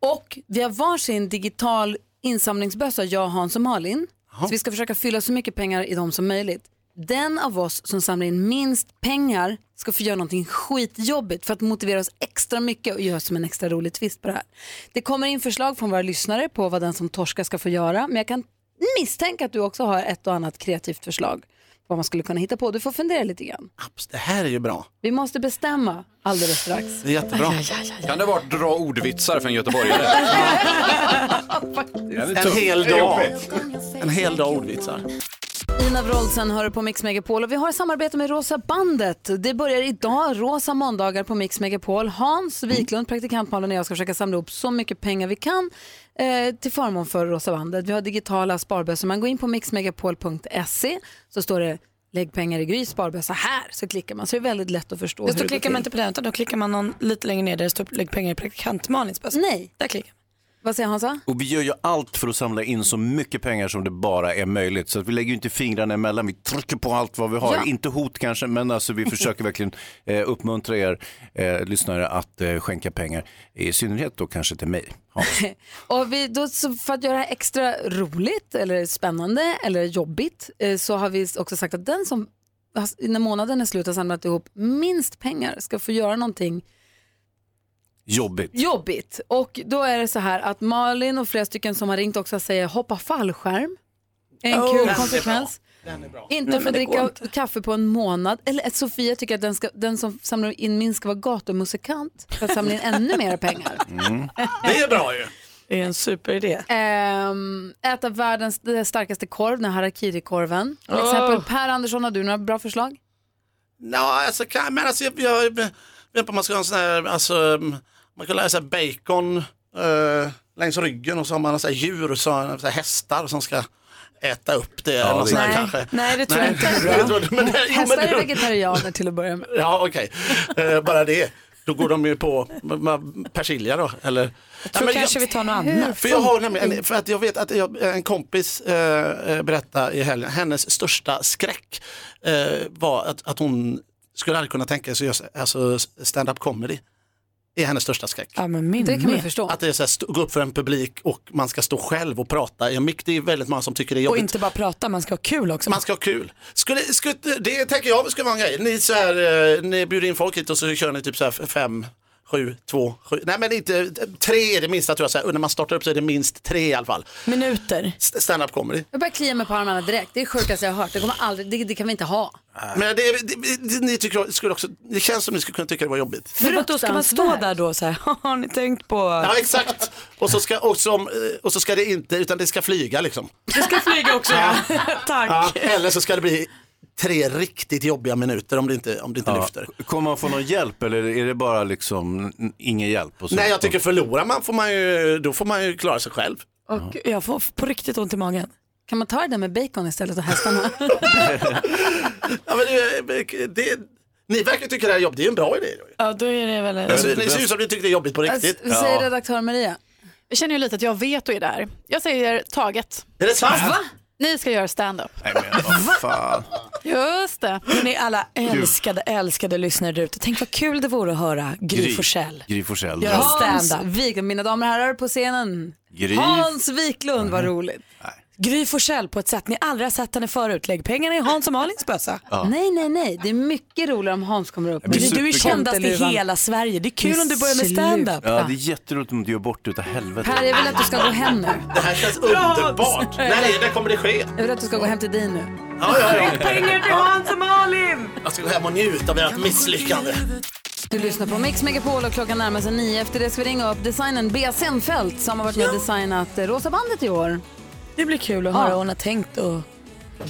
Och vi har varsin digital insamlingsbössa, jag, Hans och Malin. Så vi ska försöka fylla så mycket pengar i dem som möjligt. Den av oss som samlar in minst pengar ska få göra någonting skitjobbigt för att motivera oss extra mycket och göra som en extra rolig twist på det här. Det kommer in förslag från våra lyssnare på vad den som torskar ska få göra, men jag kan misstänka att du också har ett och annat kreativt förslag vad man skulle kunna hitta på. Du får fundera lite grann. Det här är ju bra. Vi måste bestämma alldeles strax. Det är jättebra. Kan det vara dra ordvitsar för en göteborgare? En hel dag. En hel dag ordvitsar. Ina Wroldsen hör på Mix Megapol och vi har samarbete med Rosa bandet. Det börjar idag, Rosa måndagar på Mix Megapol. Hans Wiklund, praktikant Malin och jag ska försöka samla ihop så mycket pengar vi kan eh, till förmån för Rosa bandet. Vi har digitala sparbössor. Man går in på mixmegapol.se så står det lägg pengar i Gry sparbössa här så klickar man så det är väldigt lätt att förstå Just hur då det klickar man inte på den utan då klickar man någon lite längre ner där det står lägg pengar i praktikant Malins bössa. Nej. Där klickar man. Vad säger Hansa? Och vi gör ju allt för att samla in så mycket pengar som det bara är möjligt. Så att vi lägger ju inte fingrarna emellan, vi trycker på allt vad vi har. Ja. Inte hot kanske, men alltså vi försöker verkligen eh, uppmuntra er eh, lyssnare att eh, skänka pengar. I synnerhet då kanske till mig. Och vi, då, för att göra det här extra roligt eller spännande eller jobbigt eh, så har vi också sagt att den som har- när månaden är slut har samlat ihop minst pengar ska få göra någonting Jobbigt. jobbigt. Och då är det så här att Malin och flera stycken som har ringt också säger hoppa fallskärm. En Oh, kul konsekvens. Inte få dricka inte. kaffe på en månad. Eller att Sofia tycker att den, ska, den som samlar in minst ska vara gatumusikant för att samla in ännu mer pengar. Det är bra ju. Det är en superidé. Ehm, äta världens starkaste korv, den här harakiri-korven. Till Åh. exempel Per Andersson, har du några bra förslag? Ja, alltså, kan, men alltså jag, jag, jag vet inte om man ska ha en sån här, alltså, man kan sig bacon eh, längs ryggen och så har man så här djur, så, så här hästar som ska äta upp det. eller något det- Nej. kanske. Nej, det tror jag inte. Jag tror det- men jo, men Hästar är vegetarianer till att börja med. Ja, okej. Eh, bara det. Då går de ju på persilja då, eller? Jag tror kanske vi tar något annat. För jag har nämligen, en- för att jag vet att jag, en kompis eh, eh, berättade i helgen, hennes största skräck eh, var att, att hon skulle aldrig kunna tänka sig att göra alltså stand-up comedy. Är hennes största skräck. Ja, men min Det kan man förstå. Att det är så här, stå- gå upp för en publik och man ska stå själv och prata i en mick. Det är väldigt många som tycker det är Och jobbigt. inte bara prata, man ska ha kul också. Man ska ha kul. Skulle, skulle, det tänker jag ska vara en grej. Ni, så här, eh, ni bjuder in folk hit och så kör ni typ så här fem, sju, två, sju. Nej men inte, tre är det minsta tror jag. Så här, när man startar upp så är det minst tre i alla fall. Minuter. St- Stand-up comedy. Jag börjar klia mig på armarna direkt. Det är det sjukaste jag har hört. Det, kommer aldrig, det, det kan vi inte ha. Men det, det, det, ni tycker, skulle också, det känns som ni skulle kunna tycka det var jobbigt. För att då ska man stå där då så här, har ni tänkt på? Ja exakt. Och så ska, och som, eh, och så ska det inte, utan det ska flyga liksom. Det ska flyga också ja. Tack. Ja, eller så ska det bli tre riktigt jobbiga minuter om det inte, om det inte Ja. lyfter. Kommer man få någon hjälp eller är det bara liksom ingen hjälp? Och så? Nej, jag tycker förlorar man får man ju, då får man ju klara sig själv. Och jag får på riktigt ont i magen. Kan man ta det där med bacon istället och hästarna? Ja, men det, det, ni verkar tycka det här är jobbigt, det är en bra idé. Ja, då är det väl... Alltså, ni ser ut som ni tycker det är jobbigt på riktigt. Vad säger redaktör Maria? Jag känner ju lite att jag vet och är där. Jag säger taget. Är det sant? Va? Ni ska göra stand-up. Nej, men vad fan. Just det. Ni alla älskade, älskade lyssnare där ute. Tänk vad kul det vore att höra Gry Forssell. Gry Forssell. Göra Hans stand-up. Wiklund, mina damer och herrar på scenen. Gry. Hans Wiklund, vad roligt. Gry Forssell på ett sätt ni aldrig har sett henne förut. Lägg pengarna i Hans och Malins bössa. Nej, nej, nej. Det är mycket roligare om Hans kommer upp. Gry, du är kändast i hela Sverige. Det är kul om du börjar med stand-up. Ja, det är jätteroligt om du gör bort det utav helvete. Per, jag vill att du ska gå hem nu. Det här känns underbart. När, är- när kommer det ske? Jag vill att du ska gå hem till din nu. Ja, ja, ja. Pengar till Hans och Malin! Jag ska gå hem och njuta av ert misslyckande. Du lyssnar på Mix Megapol och klockan närmar sig nio. Efter det ska vi ringa upp designern Bea Senfeldt som har varit med och designat Rosa bandet i år. Det blir kul att höra vad hon har tänkt och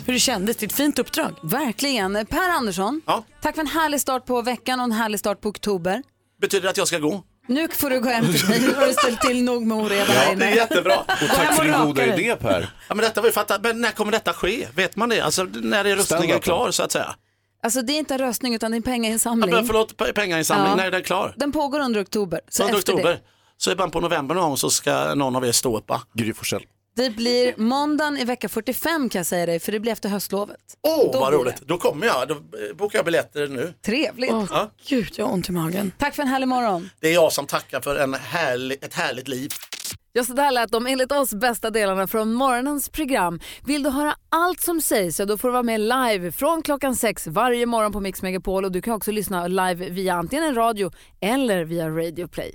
hur det kändes. Det är ett fint uppdrag. Verkligen. Per Andersson, Ja. tack för en härlig start på veckan och en härlig start på oktober. Betyder det att jag ska gå? Nu får du gå hem till dig. Nu har du ställt till nog med oreda här Ja, det inne. är jättebra. Och tack för din goda idé Per. Ja, men detta var ju fattat. Men när kommer detta ske? Vet man det? Alltså när är röstningen klar så att säga? Alltså det är inte en röstning utan det är en Ja, pengainsamling. men förlåt, pe- pengainsamling, Ja. när är den klar? Den pågår under oktober. Så Under efter oktober. Det, Så i början på november någon gång så ska någon av er stå upp va? Gry Forssell. Det blir måndagen i vecka 45 kan jag säga dig för det blir efter höstlovet. Åh, Då vad roligt. Då kommer jag. Då eh, bokar jag biljetter nu. Trevligt. Ja. Gud, jag har ont i magen. Tack för en härlig morgon. Det är jag som tackar för en härlig, ett härligt liv. Ja, så där lät de enligt oss bästa delarna från morgonens program. Vill du höra allt som sägs så då får du vara med live från klockan sex varje morgon på Mix Megapol och du kan också lyssna live via antingen en radio eller via Radio Play.